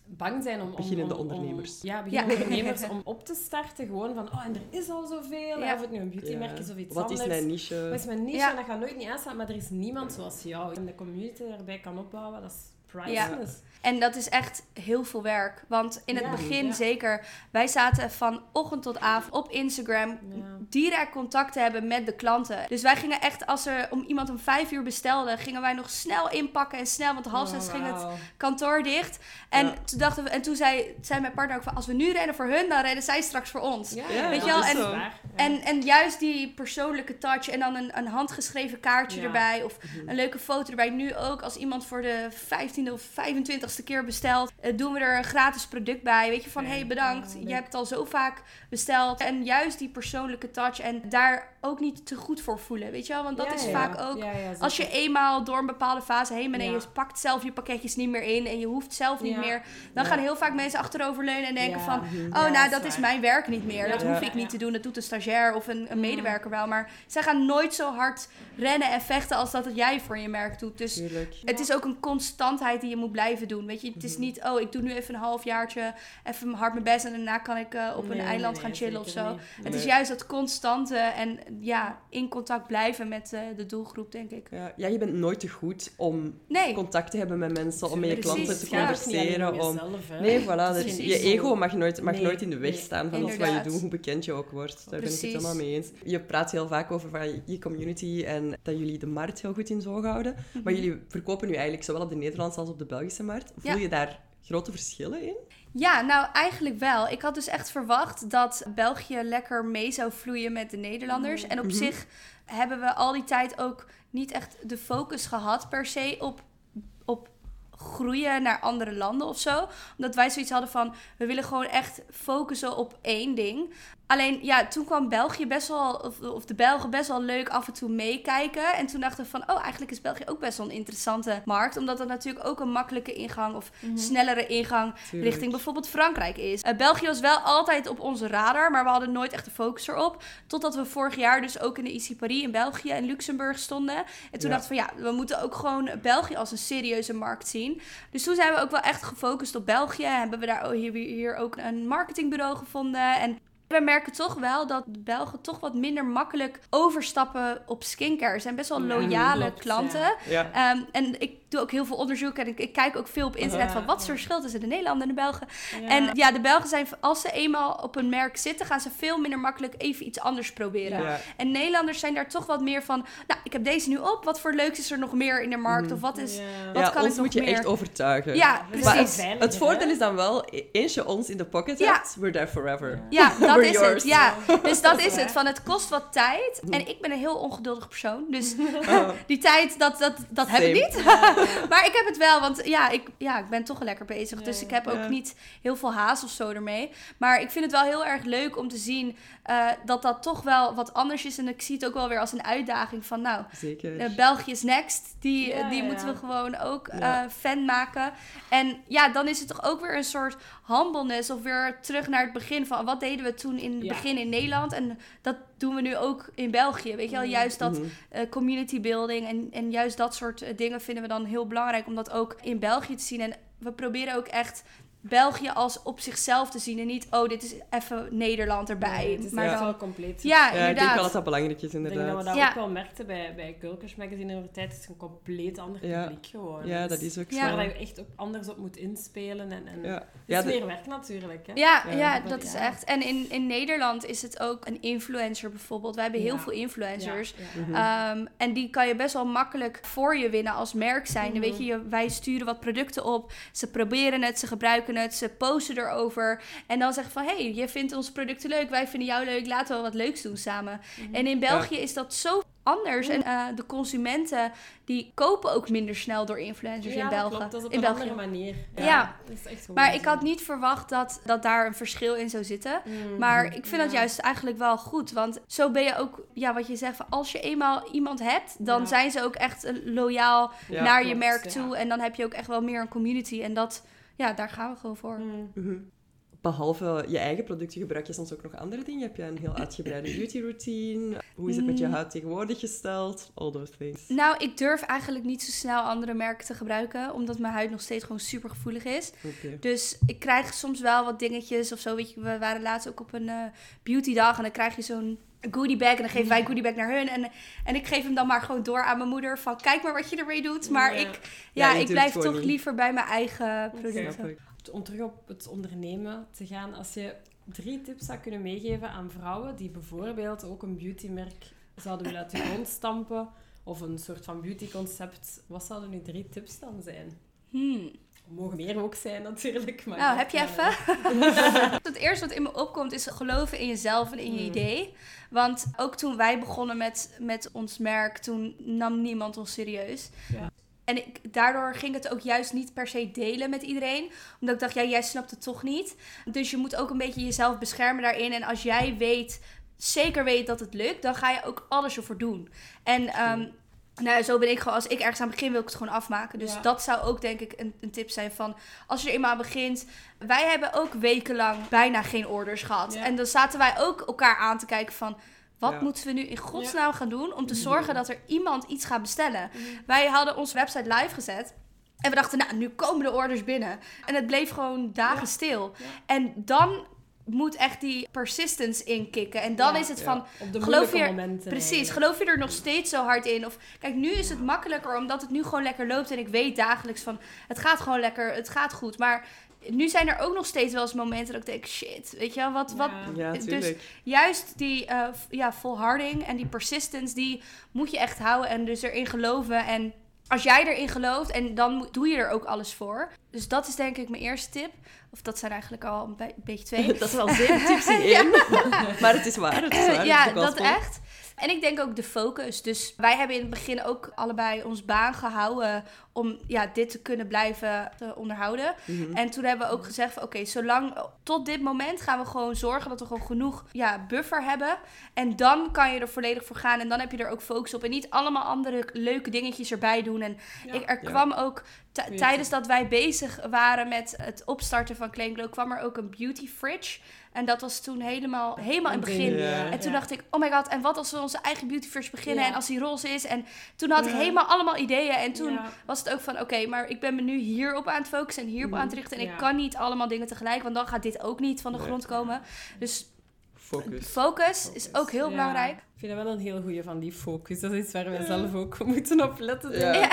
B: bang zijn om... om
A: Beginnende
B: om- om-
A: ondernemers.
B: ja, beginnende
C: Ja.
B: ondernemers om op te starten. Gewoon van, oh, en er is al zoveel.
C: Ja.
B: Of het nu een beautymerk is of iets
A: Wat is
B: anders.
A: mijn niche?
B: Wat is mijn niche
C: Ja.
B: en dat gaat nooit niet aanstaan, maar er is niemand zoals jou. En de community daarbij kan opbouwen, dat is priceless.
C: En dat is echt heel veel werk. Want in het
B: Ja,
C: begin
B: ja.
C: zeker, wij zaten van ochtend tot avond op Instagram
B: Ja.
C: Direct contact te hebben met de klanten. Dus wij gingen echt, als er om iemand om vijf uur bestelde, gingen wij nog snel inpakken en snel, want half zes
B: Oh,
C: ging het
B: wauw.
C: kantoor dicht. En
A: Ja.
C: toen dachten we, en toen zei, zei mijn partner ook van, als we nu rennen voor hun, dan rennen zij straks voor ons.
B: Ja,
A: Ja,
C: weet je
B: dat
C: wel,
B: is
C: en-. En, en juist die persoonlijke touch en dan een, een handgeschreven kaartje
B: Ja.
C: erbij of
A: Mhm.
C: een leuke foto erbij. Nu ook als iemand voor de 15e of 25e keer bestelt, eh, doen we er een gratis product bij. Weet je van,
B: Ja.
C: hey bedankt,
B: Ja,
C: je hebt al zo vaak besteld. En juist die persoonlijke touch. En daar ook niet te goed voor voelen, weet je wel. Want dat
B: Ja,
C: is
B: ja.
C: vaak ook...
B: Ja,
C: Als je eenmaal door een bepaalde fase heen bent en je pakt zelf je pakketjes niet meer in en je hoeft zelf niet meer, dan gaan heel vaak mensen achteroverleunen en denken van,
A: Mhm.
C: Oh, nou, dat is mijn werk niet meer. Dat hoef ik niet te doen. Dat doet een stagiair of een, een medewerker wel. Maar zij gaan nooit zo hard rennen en vechten als dat het jij voor je merk doet. Dus
A: Tuurlijk.
C: het is ook een constantheid die je moet blijven doen. Weet je, het is
A: Mhm.
C: niet, oh, ik doe nu even een halfjaartje, even hard mijn best en daarna kan ik eh, op
B: Nee,
C: een eiland
B: nee,
C: gaan chillen of zo. Het is juist dat constante en ja, in contact blijven met eh, de doelgroep, denk ik.
A: Ja, ja, je bent nooit te goed om
C: Nee,
A: contact te hebben met mensen, om met je klanten te
C: ja.
A: converseren. Om...
B: Jezelf.
A: Nee, voilà. Dus je
B: ego.
A: mag nooit, mag
B: Nee,
A: nooit in de weg
B: nee,
A: staan van alles wat je doet, hoe bekend je ook wordt. Daar ben ik het helemaal mee eens. Je praat heel vaak over van je community en dat jullie de markt heel goed in zo houden. Maar
C: Mhm.
A: jullie verkopen nu eigenlijk zowel op de Nederlandse als op de Belgische markt. Voel
C: Ja.
A: je daar grote verschillen in?
C: Ja, nou eigenlijk wel. Ik had dus echt verwacht dat België lekker mee zou vloeien met de Nederlanders. En op
A: Mhm.
C: zich hebben we al die tijd ook niet echt de focus gehad per se op, op groeien naar andere landen of zo. Omdat wij zoiets hadden van, we willen gewoon echt focussen op één ding. Alleen ja, toen kwam België best wel, of, of de Belgen best wel leuk af en toe meekijken. En toen dachten we van, oh eigenlijk is België ook best wel een interessante markt. Omdat dat natuurlijk ook een makkelijke ingang of
B: Mhm.
C: snellere ingang
A: Tuurlijk.
C: richting bijvoorbeeld Frankrijk is. Eh, België was wel altijd op onze radar, maar we hadden nooit echt de focus erop. Totdat we vorig jaar dus ook in de IC Paris in België en Luxemburg stonden. En toen
A: Ja.
C: dachten we van ja, we moeten ook gewoon België als een serieuze markt zien. Dus toen zijn we ook wel echt gefocust op België. Hebben we daar hier, hier ook een marketingbureau gevonden. En we merken toch wel dat Belgen toch wat minder makkelijk overstappen op skincare. Er zijn best wel
B: Ja,
C: loyale
B: klopt,
C: klanten.
B: ja.
A: Ja.
C: Ehm, en ik doe ook heel veel onderzoek en ik, ik kijk ook veel op internet van wat is het verschil tussen de Nederlanders en de Belgen.
B: Ja.
C: En ja, de Belgen zijn, als ze eenmaal op een merk zitten, gaan ze veel minder makkelijk even iets anders proberen.
A: Ja.
C: En Nederlanders zijn daar toch wat meer van, nou, ik heb deze nu op, wat voor leuks is er nog meer in de markt? Of wat is...
B: Ja.
C: Wat
A: Ja,
C: kan
A: ons
C: ik
A: moet
C: nog
A: je echt overtuigen.
C: Ja, precies.
A: Het voordeel is dan wel, eens je ons in de pocket
C: Ja.
A: hebt, we're there forever.
C: Ja, dat is
A: yours.
C: het. Ja, dus dat is het. Van het kost wat tijd. En ik ben een heel ongeduldig persoon. Dus
A: Oh,
C: die tijd, dat, dat, dat heb ik niet.
B: Ja.
C: Maar ik heb het wel, want ja, ik, ja, ik ben toch lekker bezig. Dus ik
B: ja.
C: heb ook niet heel veel haast of zo ermee. Maar ik vind het wel heel erg leuk om te zien eh, dat dat toch wel wat anders is. En ik zie het ook wel weer als een uitdaging van, nou, eh, België is next. Die,
B: Ja,
C: die moeten we gewoon ook eh, fan maken. En ja, dan is het toch ook weer een soort humbleness. Of weer terug naar het begin van wat deden we toen in het begin in Nederland. En dat doen we nu ook in België. Weet je wel,
B: Mhm.
C: juist dat eh, community building en, en juist dat soort eh, dingen vinden we dan heel belangrijk om dat ook in België te zien. En we proberen ook echt België als op zichzelf te zien en niet, oh, dit is even Nederland erbij.
B: Nee, het is
C: maar dan,
B: wel compleet.
C: ja,
A: Ja, ik denk
C: inderdaad.
A: wel dat dat belangrijk is,
B: Ik denk dat we
A: inderdaad.
B: dat
C: Ja.
B: ook wel merkten bij, bij Kulkers Magazine in de tijd. Het is een compleet ander
A: Ja.
B: publiek gewoon.
A: Ja, dat is ook
C: Ja.
A: zo.
B: Waar je echt ook anders op moet inspelen. En, en
A: Ja.
B: Het
A: Ja,
B: is
A: de-
B: meer werk natuurlijk. Hè?
C: Ja,
A: Ja,
C: ja,
B: maar
C: dat is
B: ja.
C: echt. En in, in Nederland is het ook een influencer bijvoorbeeld. Wij hebben heel
B: Ja.
C: veel influencers.
B: Ja, ja.
A: Mhm.
C: Ehm, en die kan je best wel makkelijk voor je winnen als merk zijn.
B: Mhm.
C: Weet je, je, wij sturen wat producten op. Ze proberen het, ze gebruiken het, ze posten erover. En dan zeggen van, hé, hey, je vindt onze producten leuk. Wij vinden jou leuk. Laten we wat leuks doen samen.
B: Mhm.
C: En in België is dat zo anders. En eh, de consumenten, die kopen ook minder snel door influencers
B: Ja,
C: in België.
B: klopt. Dat is op
C: in
B: een
C: België.
B: andere manier.
C: Ja.
B: dat is echt
C: Maar ik had niet verwacht dat, dat daar een verschil in zou zitten.
B: Mhm.
C: Maar ik vind dat juist eigenlijk wel goed. Want zo ben je ook, ja, wat je zegt, van als je eenmaal iemand hebt, dan zijn ze ook echt loyaal naar je merk toe. En dan heb je ook echt wel meer een community. En dat, ja, daar gaan we gewoon voor.
B: Mhm.
A: Mhm. behalve je eigen producten gebruik je soms ook nog andere dingen? Heb je een heel uitgebreide beauty routine? Hoe is het met je
C: Mm.
A: huid tegenwoordig gesteld? All those things.
C: Nou, ik durf eigenlijk niet zo snel andere merken te gebruiken, omdat mijn huid nog steeds gewoon super gevoelig is.
A: Oké.
C: Dus ik krijg soms wel wat dingetjes of zo. Weet je, we waren laatst ook op een eh beautydag en dan krijg je zo'n goodie bag en dan geven wij goodie bag naar hun. En, en ik geef hem dan maar gewoon door aan mijn moeder van kijk maar wat je ermee doet. Maar
B: Ja.
C: ik,
A: Ja,
C: ik blijf toch
A: niet.
C: liever bij mijn eigen producten.
B: Om terug op het ondernemen te gaan, als je drie tips zou kunnen meegeven aan vrouwen die bijvoorbeeld ook een beautymerk zouden willen uit de grond stampen, of een soort van beautyconcept, wat zouden nu drie tips dan zijn?
C: Hmm.
B: Mogen meer ook zijn natuurlijk. Maar
C: Nou, heb je even? het eerste wat in me opkomt is geloven in jezelf en in je
B: Hmm.
C: idee. Want ook toen wij begonnen met, met ons merk, toen nam niemand ons serieus.
B: Ja.
C: En ik, daardoor ging het ook juist niet per se delen met iedereen. Omdat ik dacht, ja, jij snapt het toch niet. Dus je moet ook een beetje jezelf beschermen daarin. En als jij weet, zeker weet dat het lukt, dan ga je ook alles ervoor doen. En ehm, nou, zo ben ik gewoon, als ik ergens aan begin, wil ik het gewoon afmaken. Dus
B: Ja.
C: dat zou ook denk ik een, een tip zijn van, als je er eenmaal aan begint. Wij hebben ook wekenlang bijna geen orders gehad.
B: Ja.
C: En dan zaten wij ook elkaar aan te kijken van, wat
A: Ja.
C: moeten we nu in godsnaam gaan doen om te
B: Mhm.
C: zorgen dat er iemand iets gaat bestellen? Wij hadden onze website live gezet. En we dachten, nou, nu komen de orders binnen. En het bleef gewoon dagen stil. En dan moet echt die persistence inkikken. En dan
B: Ja.
C: is het
A: Ja.
C: van,
B: Op de
C: Geloof je-
B: momenten.
C: precies, geloof je er nog steeds zo hard in? Of kijk, nu is het makkelijker omdat het nu gewoon lekker loopt. En ik weet dagelijks van, het gaat gewoon lekker, het gaat goed. Maar nu zijn er ook nog steeds wel eens momenten dat ik denk, shit, weet je wel, wat... wat
B: Ja.
C: Dus-. Juist die eh, ja, volharding en die persistence, die moet je echt houden en dus erin geloven. En als jij erin gelooft, en dan doe je er ook alles voor. Dus dat is denk ik mijn eerste tip. Of dat zijn eigenlijk al een, be- beetje twee.
A: Dat is wel tips in maar het is waar, het is waar.
C: ja, dat echt. En ik denk ook de focus. Dus wij hebben in het begin ook allebei ons baan gehouden om ja, dit te kunnen blijven te onderhouden.
A: Mhm.
C: En toen hebben we ook gezegd van oké, zolang tot dit moment gaan we gewoon zorgen dat we gewoon genoeg ja, buffer hebben. En dan kan je er volledig voor gaan en dan heb je er ook focus op. En niet allemaal andere leuke dingetjes erbij doen. En
B: Ja.
C: ik, er
A: Ja.
C: kwam ook tijdens dat wij bezig waren met het opstarten van Clean Glow, kwam er ook een beauty fridge. En dat was toen helemaal, helemaal in het begin. En toen dacht ik, oh my god, en wat als we onze eigen beauty fridge beginnen en als die roze is? En toen had ik helemaal allemaal ideeën. En toen was het ook van, oké, maar ik ben me nu hierop aan het focussen en hierop
A: Mhm.
C: aan het richten. En ik kan niet allemaal dingen tegelijk, want dan gaat dit ook niet van de grond komen. Dus
A: Focus.
C: focus, is ook heel
B: Ja.
C: belangrijk.
B: Ik vind dat wel een heel goede van die focus. Dat is iets waar wij zelf ook moeten op letten.
A: Ja.
B: Je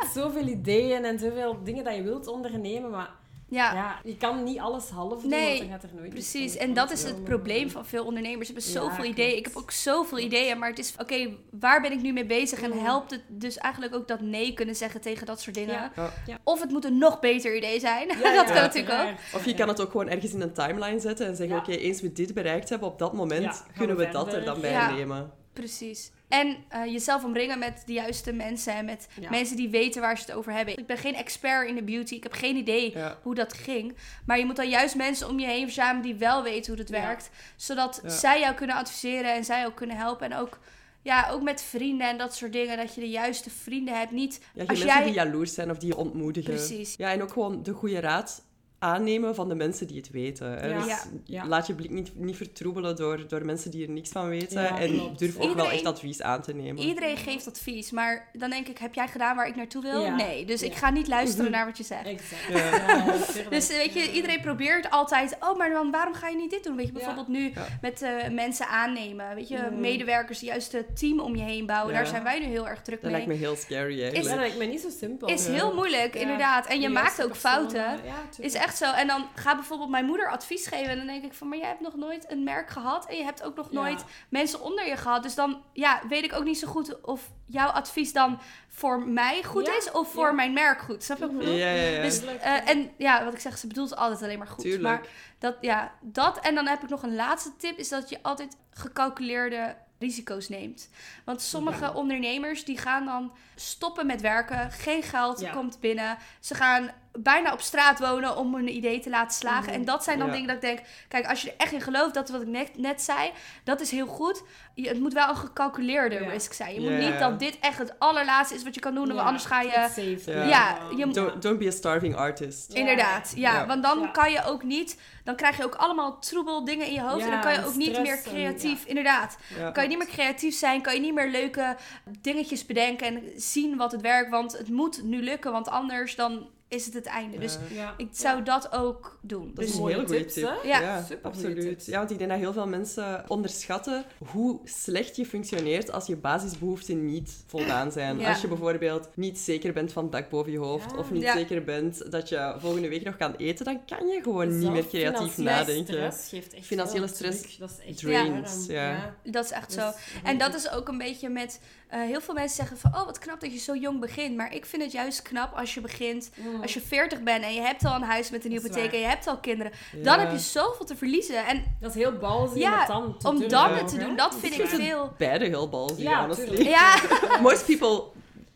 B: hebt zoveel ideeën en zoveel dingen dat je wilt ondernemen, maar
C: Ja,
B: ja, je kan niet alles half doen,
C: Nee,
B: want dan gaat er nooit iets
C: Precies, en dat is het probleem van veel ondernemers. Ze hebben
B: Ja,
C: zoveel
B: klopt.
C: ideeën. Ik heb ook zoveel ideeën, maar het is, oké, waar ben ik nu mee bezig? En helpt het dus eigenlijk ook dat nee kunnen zeggen tegen dat soort dingen?
B: Ja.
A: Ja.
C: Of het moet een nog beter idee zijn.
B: Ja,
C: dat
B: ja,
C: kan natuurlijk ook.
A: Of je kan het ook gewoon ergens in een timeline zetten en zeggen,
B: Ja.
A: oké, eens we dit bereikt hebben, op dat moment kunnen
B: we
A: we, dat er dan bij
C: Ja.
A: nemen.
C: Precies. En eh, jezelf omringen met de juiste mensen en met
B: Ja.
C: mensen die weten waar ze het over hebben. Ik ben geen expert in de beauty. Ik heb geen idee
A: Ja.
C: hoe dat ging. Maar je moet dan juist mensen om je heen verzamelen die wel weten hoe het
B: Ja.
C: werkt. Zodat zij jou kunnen adviseren en zij ook kunnen helpen. En ook, ja, ook met vrienden en dat soort dingen. Dat je de juiste vrienden hebt. Niet als
A: mensen
C: jij...
A: die jaloers zijn of die je ontmoedigen.
C: Precies.
A: Ja, en ook gewoon de goede raad aannemen van de mensen die het weten. Hè.
B: Ja.
A: Dus
C: Ja.
B: Ja.
A: Laat je blik niet, niet vertroebelen door, door mensen die er niks van weten.
B: Ja,
A: en
B: klopt.
A: durf ook wel echt advies aan te nemen.
C: Iedereen geeft advies. Maar dan denk ik, heb jij gedaan waar ik naartoe wil?
B: Ja.
C: Nee. Dus ik ga niet luisteren naar wat je zegt.
B: Exact.
A: Ja.
B: Ja, tuurlijk.
C: Dus weet je, iedereen probeert altijd, oh, maar dan waarom ga je niet dit doen? Weet je,
B: Ja.
C: bijvoorbeeld nu
A: Ja.
C: met eh, mensen aannemen, weet je,
B: Mhm.
C: medewerkers, juist het team om je heen bouwen.
A: Ja.
C: Daar zijn wij nu heel erg druk
A: Dat
C: mee.
A: lijkt me heel scary
B: Ja,
A: eigenlijk.
B: dat lijkt me niet zo simpel.
C: Is
A: Ja.
C: heel moeilijk,
B: Ja.
C: inderdaad. En je maakt ook
B: personen,
C: fouten.
B: ja,
C: Is
B: tuurlijk.
C: Echt zo. En dan gaat bijvoorbeeld mijn moeder advies geven. En dan denk ik van, maar jij hebt nog nooit een merk gehad. En je hebt ook nog
B: Ja.
C: nooit mensen onder je gehad. Dus dan ja, weet ik ook niet zo goed of jouw advies dan voor mij goed
B: Ja,
C: is of voor
B: ja.
C: mijn merk goed. Snap je wat ik bedoel?
A: Ja, ja, ja.
C: Dus, eh, en ja, wat ik zeg, ze bedoelt altijd alleen maar goed.
A: Tuurlijk.
C: Maar dat, ja, dat. En dan heb ik nog een laatste tip, is dat je altijd gecalculeerde risico's neemt. Want sommige
B: Ja.
C: ondernemers die gaan dan stoppen met werken, geen geld
B: Ja.
C: komt binnen. Ze gaan bijna op straat wonen om hun idee te laten slagen. En dat zijn dan
A: Ja.
C: dingen dat ik denk, kijk, als je er echt in gelooft, dat wat ik net, net zei, dat is heel goed. Je, het moet wel een gecalculeerde
B: Ja.
C: risk zijn. Je moet niet dat dit echt het allerlaatste is wat je kan doen, want
B: Ja,
C: anders ga je...
A: Ja.
C: Je-
A: Don't, don't be a starving artist.
C: Inderdaad, ja, want dan kan je ook niet, dan krijg je ook allemaal troebel dingen in je hoofd en dan kan je ook niet meer creatief, inderdaad.
A: Ja.
C: Kan je niet meer creatief zijn, kan je niet meer leuke dingetjes bedenken en zien wat het werkt, want het moet nu lukken, want anders dan is het het einde. Dus
A: Ja.
B: Ja.
C: ik zou dat ook doen.
A: Dat is een
B: mooie
A: hele goede tip.
B: hè?
C: Ja.
B: Supergoeie
A: absoluut. Ja, want ik denk dat heel veel mensen onderschatten hoe slecht je functioneert als je basisbehoeften niet voldaan zijn.
C: Ja.
A: Als je bijvoorbeeld niet zeker bent van het dak boven je hoofd
B: Ja.
A: of niet
C: Ja.
A: zeker bent dat je volgende week nog kan eten, dan kan je gewoon niet meer creatief
B: financiële
A: nadenken.
B: Stress geeft echt
A: Financiële stress
B: druk. Dat is echt
A: drains, ja.
C: dat is echt
B: Dus
C: zo. En dat is ook een beetje met, eh, heel veel mensen zeggen van, oh wat knap dat je zo jong begint. Maar ik vind het juist knap als je begint.
B: Mm.
C: als je 40 bent en je hebt al een huis met een hypotheek en je hebt al kinderen. Dan heb je zoveel te verliezen. En
B: Dat is heel balzig
C: Ja,
B: om dan
C: het te doen, dat vind ik veel...
A: Beide heel balzig,
B: Ja,
A: honestly.
C: Ja,
A: Most people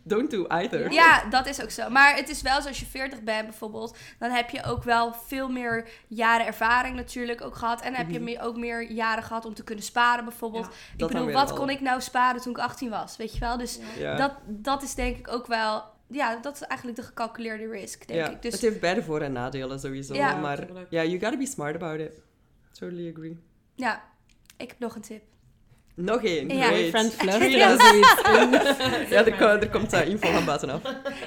A: don't do either.
C: ja, dat is ook zo. Maar het is wel zo, als je 40 bent bijvoorbeeld, dan heb je ook wel veel meer jaren ervaring natuurlijk ook gehad. En dan heb je
A: Mhm.
C: me- ook meer jaren gehad om te kunnen sparen bijvoorbeeld.
B: Ja.
C: Ik bedoel, wat
A: wel.
C: kon ik nou sparen toen ik 18 was, weet je wel? Dus
A: Ja.
C: dat, dat is denk ik ook wel... Ja, dat is eigenlijk de gecalculeerde risk, denk
A: ja.
C: ik. Dus
A: Het heeft beide voor- en nadelen sowieso.
C: Ja.
A: maar ja, you gotta be smart about it. Totally agree.
C: ja, ik heb nog een tip.
A: Nog één.
C: Ja.
A: great.
B: Friend
C: Ja.
B: er.
A: Ja, er, er komt uh, info van buitenaf.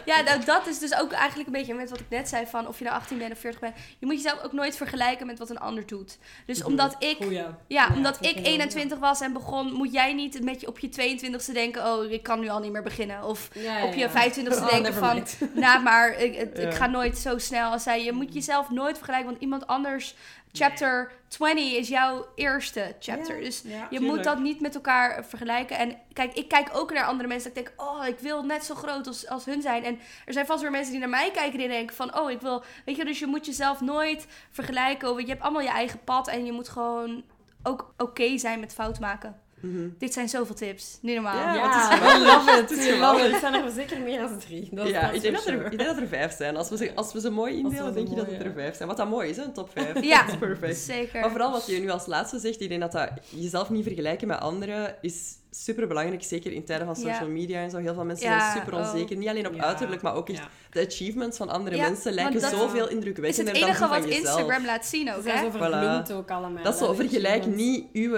C: Ja, nou, dat is dus ook eigenlijk een beetje met wat ik net zei van of je nou 18 bent of 40 bent. Je moet jezelf ook nooit vergelijken met wat een ander doet. Dus omdat ik
B: Goeie.
C: Ja,
B: Ja,
C: omdat ik
B: ik heel,
C: 21 was en begon, moet jij niet met je op je 22e denken, oh, ik kan nu al niet meer beginnen. Of
B: Ja, ja,
C: op je
B: ja.
C: 25e
B: Oh,
C: denken van, nou maar, ik, ik
A: Ja.
C: ga nooit zo snel als zij. Je moet jezelf nooit vergelijken, want iemand anders, chapter 20 is jouw eerste chapter.
B: Ja,
C: Dus
B: ja.
C: je
A: tuurlijk.
C: moet dat niet met elkaar vergelijken. En kijk, ik kijk ook naar andere mensen. Dat ik denk, oh, ik wil net zo groot als, als hun zijn. En er zijn vast weer mensen die naar mij kijken die denken van, oh, ik wil... Weet je, dus je moet jezelf nooit vergelijken. Want je hebt allemaal je eigen pad. En je moet gewoon ook oké zijn met fout maken.
A: Mhm.
C: Dit zijn zoveel tips. Niet normaal.
A: Ja,
B: Ja,
A: het is
B: love it.
A: het is.
B: Het zijn er zeker meer dan drie. Dat,
A: ja, ik denk,
B: is
A: dat er, ik denk dat er vijf zijn. Als we ze, als we ze mooi indelen,
B: ze
A: denk je dat het er vijf zijn. Wat dat mooi is, hè? een top vijf.
C: Ja.
A: Dat is perfect.
C: Zeker.
A: Maar vooral wat je nu als laatste zegt, ik denk dat, dat jezelf niet vergelijken met anderen is super belangrijk. Zeker in tijden van
C: Ja.
A: social media en zo. Heel veel mensen
C: Ja,
A: zijn super
C: oh.
A: onzeker. Niet alleen op
B: Ja,
A: uiterlijk, maar ook echt
B: ja.
A: de achievements van andere
C: Ja,
A: mensen lijken
C: dat
A: zoveel
C: is
A: indrukwekkender
C: het
A: dan die
C: enige
A: van
C: wat
A: jezelf.
C: Instagram laat zien
B: Ze
C: ook,
B: zijn
C: hè?
B: zo verbloemd ook allemaal.
A: Dat is zo, vergelijk niet uw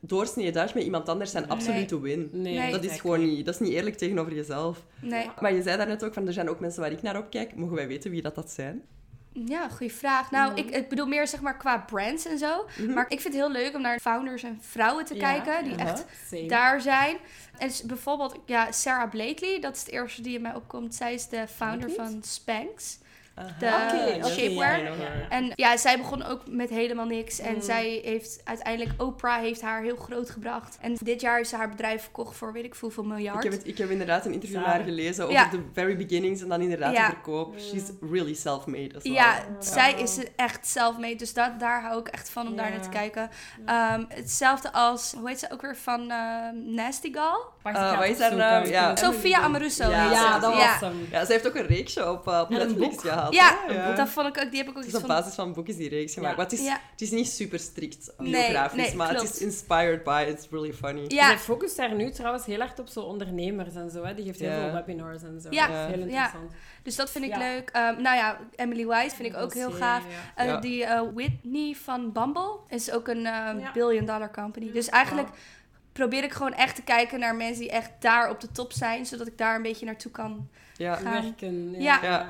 A: doorsnee dag met iemand anders zijn absolute win.
B: Nee,
C: Nee.
A: Dat is gewoon niet, dat is niet eerlijk tegenover jezelf.
C: Nee.
A: Maar je zei daarnet ook van, er zijn ook mensen waar ik naar opkijk. Mogen wij weten wie dat, dat zijn?
C: Ja, goede vraag. Nou,
B: Mhm.
C: ik, ik bedoel meer zeg maar qua brands en zo.
A: Mhm.
C: Maar ik vind het heel leuk om naar founders en vrouwen te
B: Ja,
C: kijken. Die echt
B: Same.
C: daar zijn. En dus bijvoorbeeld, ja, Sarah Blakely, dat is het eerste die in mij opkomt. Zij is de founder van Spanx. De
B: Oké, oké,
C: shapewear.
B: ja, ja, ja.
C: En ja, zij begon ook met helemaal niks. En
B: Mm.
C: zij heeft uiteindelijk, Oprah heeft haar heel groot gebracht. En dit jaar is ze haar bedrijf verkocht voor weet ik veel, hoeveel miljard.
A: Ik heb, het, ik heb inderdaad een interview haar gelezen over
C: Ja.
A: de very beginnings en dan inderdaad
C: Ja.
A: de verkoop. She's really self-made as well.
C: Ja, zij is echt self-made. Dus dat, daar hou ik echt van om daar naar te kijken. Ehm, hetzelfde als, hoe heet ze ook weer van ehm, Nasty Gal?
A: Eh,
B: ga
A: wat
B: het
A: is haar
B: opzoeken.
A: naam? Ja.
C: Sophia Amoruso.
A: Ja,
C: heet
B: Ja,
C: ze.
B: dat was hem.
A: Ja, ze heeft ook een reeksje op, uh, Netflix
B: boek.
A: Gehad.
C: Ja, dat vond ik ook, die heb ik ook
A: Het is op
C: van...
A: basis van een boek is die reeks gemaakt.
C: Ja.
A: Maar het is,
C: Ja.
A: het is niet super strikt biografisch,
C: nee,
A: maar het is inspired by, it's really funny.
C: Ja.
B: Zij focust daar nu trouwens heel erg op zo ondernemers en zo. Hè. Die geeft heel
A: Ja.
B: veel webinars en zo.
C: Ja.
B: Dat is heel
C: Ja.
B: interessant.
C: Dus dat vind ik
B: Ja.
C: leuk. Ehm, nou ja, Emily White vind ik ook heel gaaf.
B: ja.
C: Eh,
A: Ja.
C: Die eh, Whitney van Bumble is ook een ehm,
B: Ja.
C: billion dollar company. Dus eigenlijk probeer ik gewoon echt te kijken naar mensen die echt daar op de top zijn. Zodat ik daar een beetje naartoe kan.
A: Ja,
C: gaan.
B: Werken.
C: Ja.
A: Ja.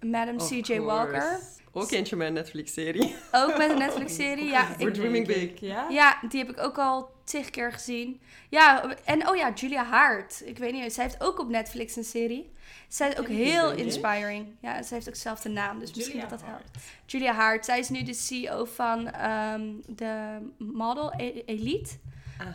C: Madam C.J. Walker.
A: Ook eentje met een Netflix-serie.
C: Ook met een Netflix-serie. Ja, ik,
A: dreaming big.
B: Ja?
C: ja, die heb ik ook al tig keer gezien. Ja, en oh ja, Julia Hart. Ik weet niet, zij heeft ook op Netflix een serie. Zij is ook heel inspiring. Ja, zij heeft ook dezelfde naam, dus misschien
B: Julia
C: dat dat helpt. Julia Hart, zij is nu de CEO van ehm, de model E- Elite.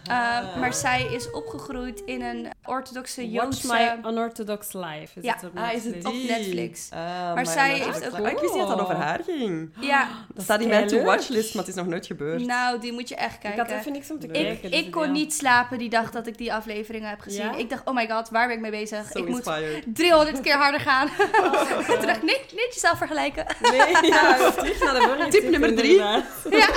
C: Uh, maar zij is opgegroeid in een orthodoxe
B: Watch
C: Joodse...
B: My Unorthodox Life. Is
C: Ja.
B: het op
A: Ah, is het
B: Netflix?
A: die?
C: Op Netflix.
A: Ah,
C: Maar zij heeft
A: dat-
C: ook-
A: Ah, Ik wist niet dat dat over haar ging.
C: Ja,
A: Dat staat in mijn to-watch-list, maar het is nog nooit gebeurd.
C: nou, die moet je echt
B: Ik
C: kijken.
B: had even niks om te kijken.
C: Ik,
B: dus
C: ik kon
B: ja.
C: niet slapen die dag dat ik die afleveringen heb gezien.
B: Ja?
C: Ik dacht, oh my god, waar ben ik mee bezig?
A: So
C: ik moet
A: inspired.
C: 300 keer harder gaan.
B: Oh,
C: Toen dacht ik, niet, niet jezelf vergelijken.
B: Nee, ja, terug naar de
A: Tip nummer drie.
C: Ja.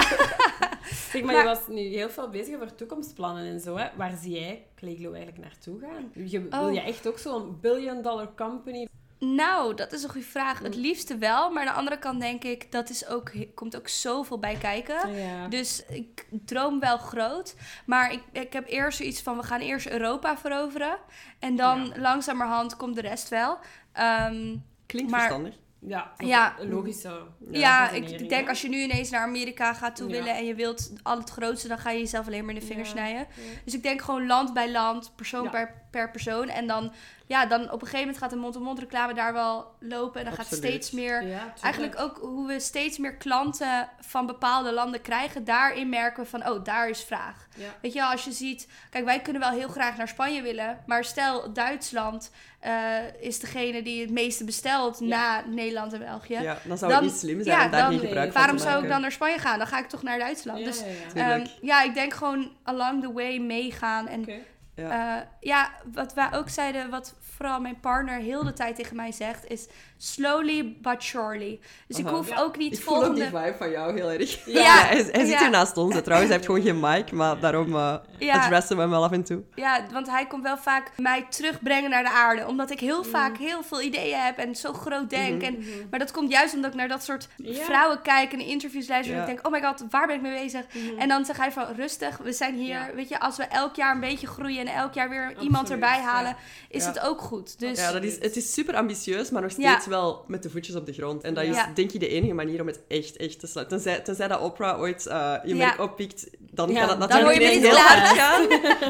B: Zeg, maar,
C: Maar-
B: je was nu heel veel bezig over toekomstplannen en zo. Hè. Waar zie jij Clayglow eigenlijk naartoe gaan? Je, Wil
C: Oh.
B: je echt ook zo'n billion dollar company?
C: Nou, dat is een goede vraag. Het liefste wel, maar aan de andere kant denk ik, dat is ook, komt ook zoveel bij kijken.
B: Ja.
C: Dus ik droom wel groot. Maar ik, ik heb eerst zoiets van, we gaan eerst Europa veroveren. En dan
B: Ja.
C: langzamerhand komt de rest wel. Ehm,
A: Klinkt
C: Maar-
A: verstandig.
B: Ja, een logische.
C: ja,
B: redenering,
C: ik denk als je nu ineens naar Amerika gaat toe
B: Ja.
C: willen en je wilt al het grootste, dan ga je jezelf alleen maar in de vingers snijden. Dus ik denk gewoon land bij land, persoon per, per persoon. En dan, ja, dan op een gegeven moment gaat de mond-to-mond reclame daar wel lopen. En dan gaat steeds meer
B: Ja.
C: Eigenlijk ook hoe we steeds meer klanten van bepaalde landen krijgen. Daarin merken we van, oh, daar is vraag.
B: Ja.
C: Weet je wel, als je ziet... Kijk, wij kunnen wel heel graag naar Spanje willen. Maar stel, Duitsland eh, is degene die het meeste bestelt
B: Ja.
C: na Nederland en België.
A: Ja, dan zou
C: Dan-
A: het niet slim zijn
C: ja,
A: om daar
C: dan-
A: geen gebruik van
C: Waarom
A: te
C: zou ik dan naar Spanje gaan? Dan ga ik toch naar Duitsland.
B: Ja,
C: dus
B: ja, ja.
A: Tuurlijk.
C: ehm, ja, ik denk gewoon along the way meegaan. En
B: Oké.
A: Ja.
C: ja. ja, wat wij ook zeiden, wat vooral mijn partner heel de tijd tegen mij zegt, is slowly but surely. Dus ik hoef
B: Ja.
C: ook niet
A: Ik voel ook die
C: volgende...
A: vibe van jou heel erg.
C: Ja,
A: hij, hij zit hier naast ons. hè, Trouwens, hij heeft gewoon geen mic, maar daarom eh
C: Ja.
A: adressen we hem wel af en toe.
C: Ja, want hij komt wel vaak mij terugbrengen naar de aarde. Omdat ik
B: Mm.
C: heel vaak heel veel ideeën heb en zo groot denk.
A: Mhm.
C: en, maar dat komt juist omdat ik naar dat soort vrouwen kijk en interviews luister. En ik denk, oh my god, waar ben ik mee bezig?
B: Mhm.
C: En dan zegt hij van, rustig, we zijn hier.
B: Ja.
C: Weet je, als we elk jaar een beetje groeien en elk jaar weer iemand erbij
B: ja.
C: halen, is
A: Ja.
C: het ook goed. Dus
A: ja, dat is, het is super ambitieus, maar nog
C: Ja.
A: Wel met de voetjes op de grond. En dat is
C: Ja.
A: denk ik de enige manier om het echt, echt te sluiten. Tenzij, tenzij dat Oprah ooit eh, je merk oppikt, dan kan dat
B: dan
A: natuurlijk
C: niet
A: heel hard gaan.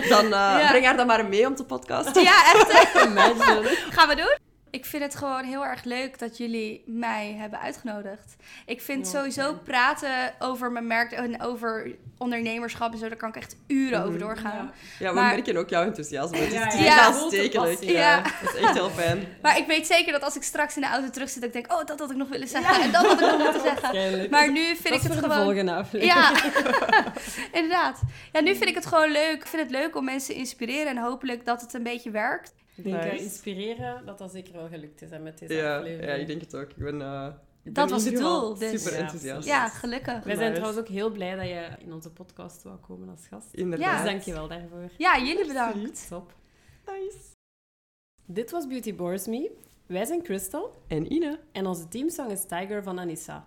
A: Dan
C: Ja.
A: breng haar dan maar mee om te podcasten.
C: ja, echt. Gaan we doen? Ik vind het gewoon heel erg leuk dat jullie mij hebben uitgenodigd. Ik vind sowieso praten over mijn merk en over ondernemerschap en zo, daar kan ik echt uren over
A: Mhm.
C: doorgaan.
A: Ja, we
C: Maar-
A: merken ook jouw enthousiasme. Het is,
B: Ja,
A: het is
C: ja.
A: echt
C: Ja.
A: aanstekelijk.
B: Ja.
A: Ja. Dat is echt heel fijn.
C: Maar ik weet zeker dat als ik straks in de auto terug zit, dat ik denk, oh, dat had ik nog willen zeggen en dat had ik nog moeten zeggen. Maar nu vind
B: Dat
C: ik het
B: voor de
C: gewoon...
B: volgende aflevering.
C: Ja, inderdaad. Ja, nu vind ik het gewoon leuk. Ik vind het leuk om mensen te inspireren en hopelijk dat het een beetje werkt.
B: Ik denk
A: Nice.
B: inspireren dat dat zeker wel gelukt is hè, met deze
A: Ja,
B: aflevering.
A: ja, ik denk het ook. Ik ben, eh, ik
C: Dat
A: ben
C: was het doel, dus-
A: Super
B: Ja,
A: enthousiast.
C: Ja, gelukkig.
B: Wij zijn
A: Nice.
B: trouwens ook heel blij dat je in onze podcast wou komen als gast.
A: Inderdaad.
B: Dus dank je wel daarvoor.
C: Ja, jullie bedankt.
B: Top.
A: Nice.
B: Dit was Beauty Bores Me. Wij zijn Crystal
A: En Ine.
B: en onze teamsong is Tiger van Anissa.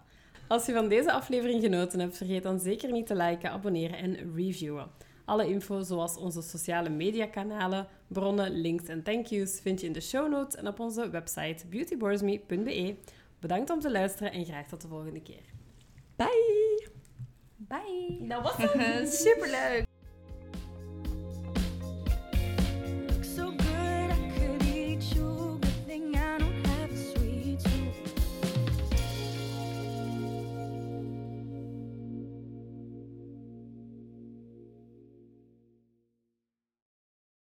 B: Als je van deze aflevering genoten hebt, vergeet dan zeker niet te liken, abonneren en reviewen. Alle info, zoals onze sociale mediakanalen, bronnen, links en thank yous, vind je in de show notes en op onze website beautyboresme.be. Bedankt om te luisteren en graag tot de volgende keer.
A: Bye!
C: Bye.
B: Dat was het.
C: Superleuk.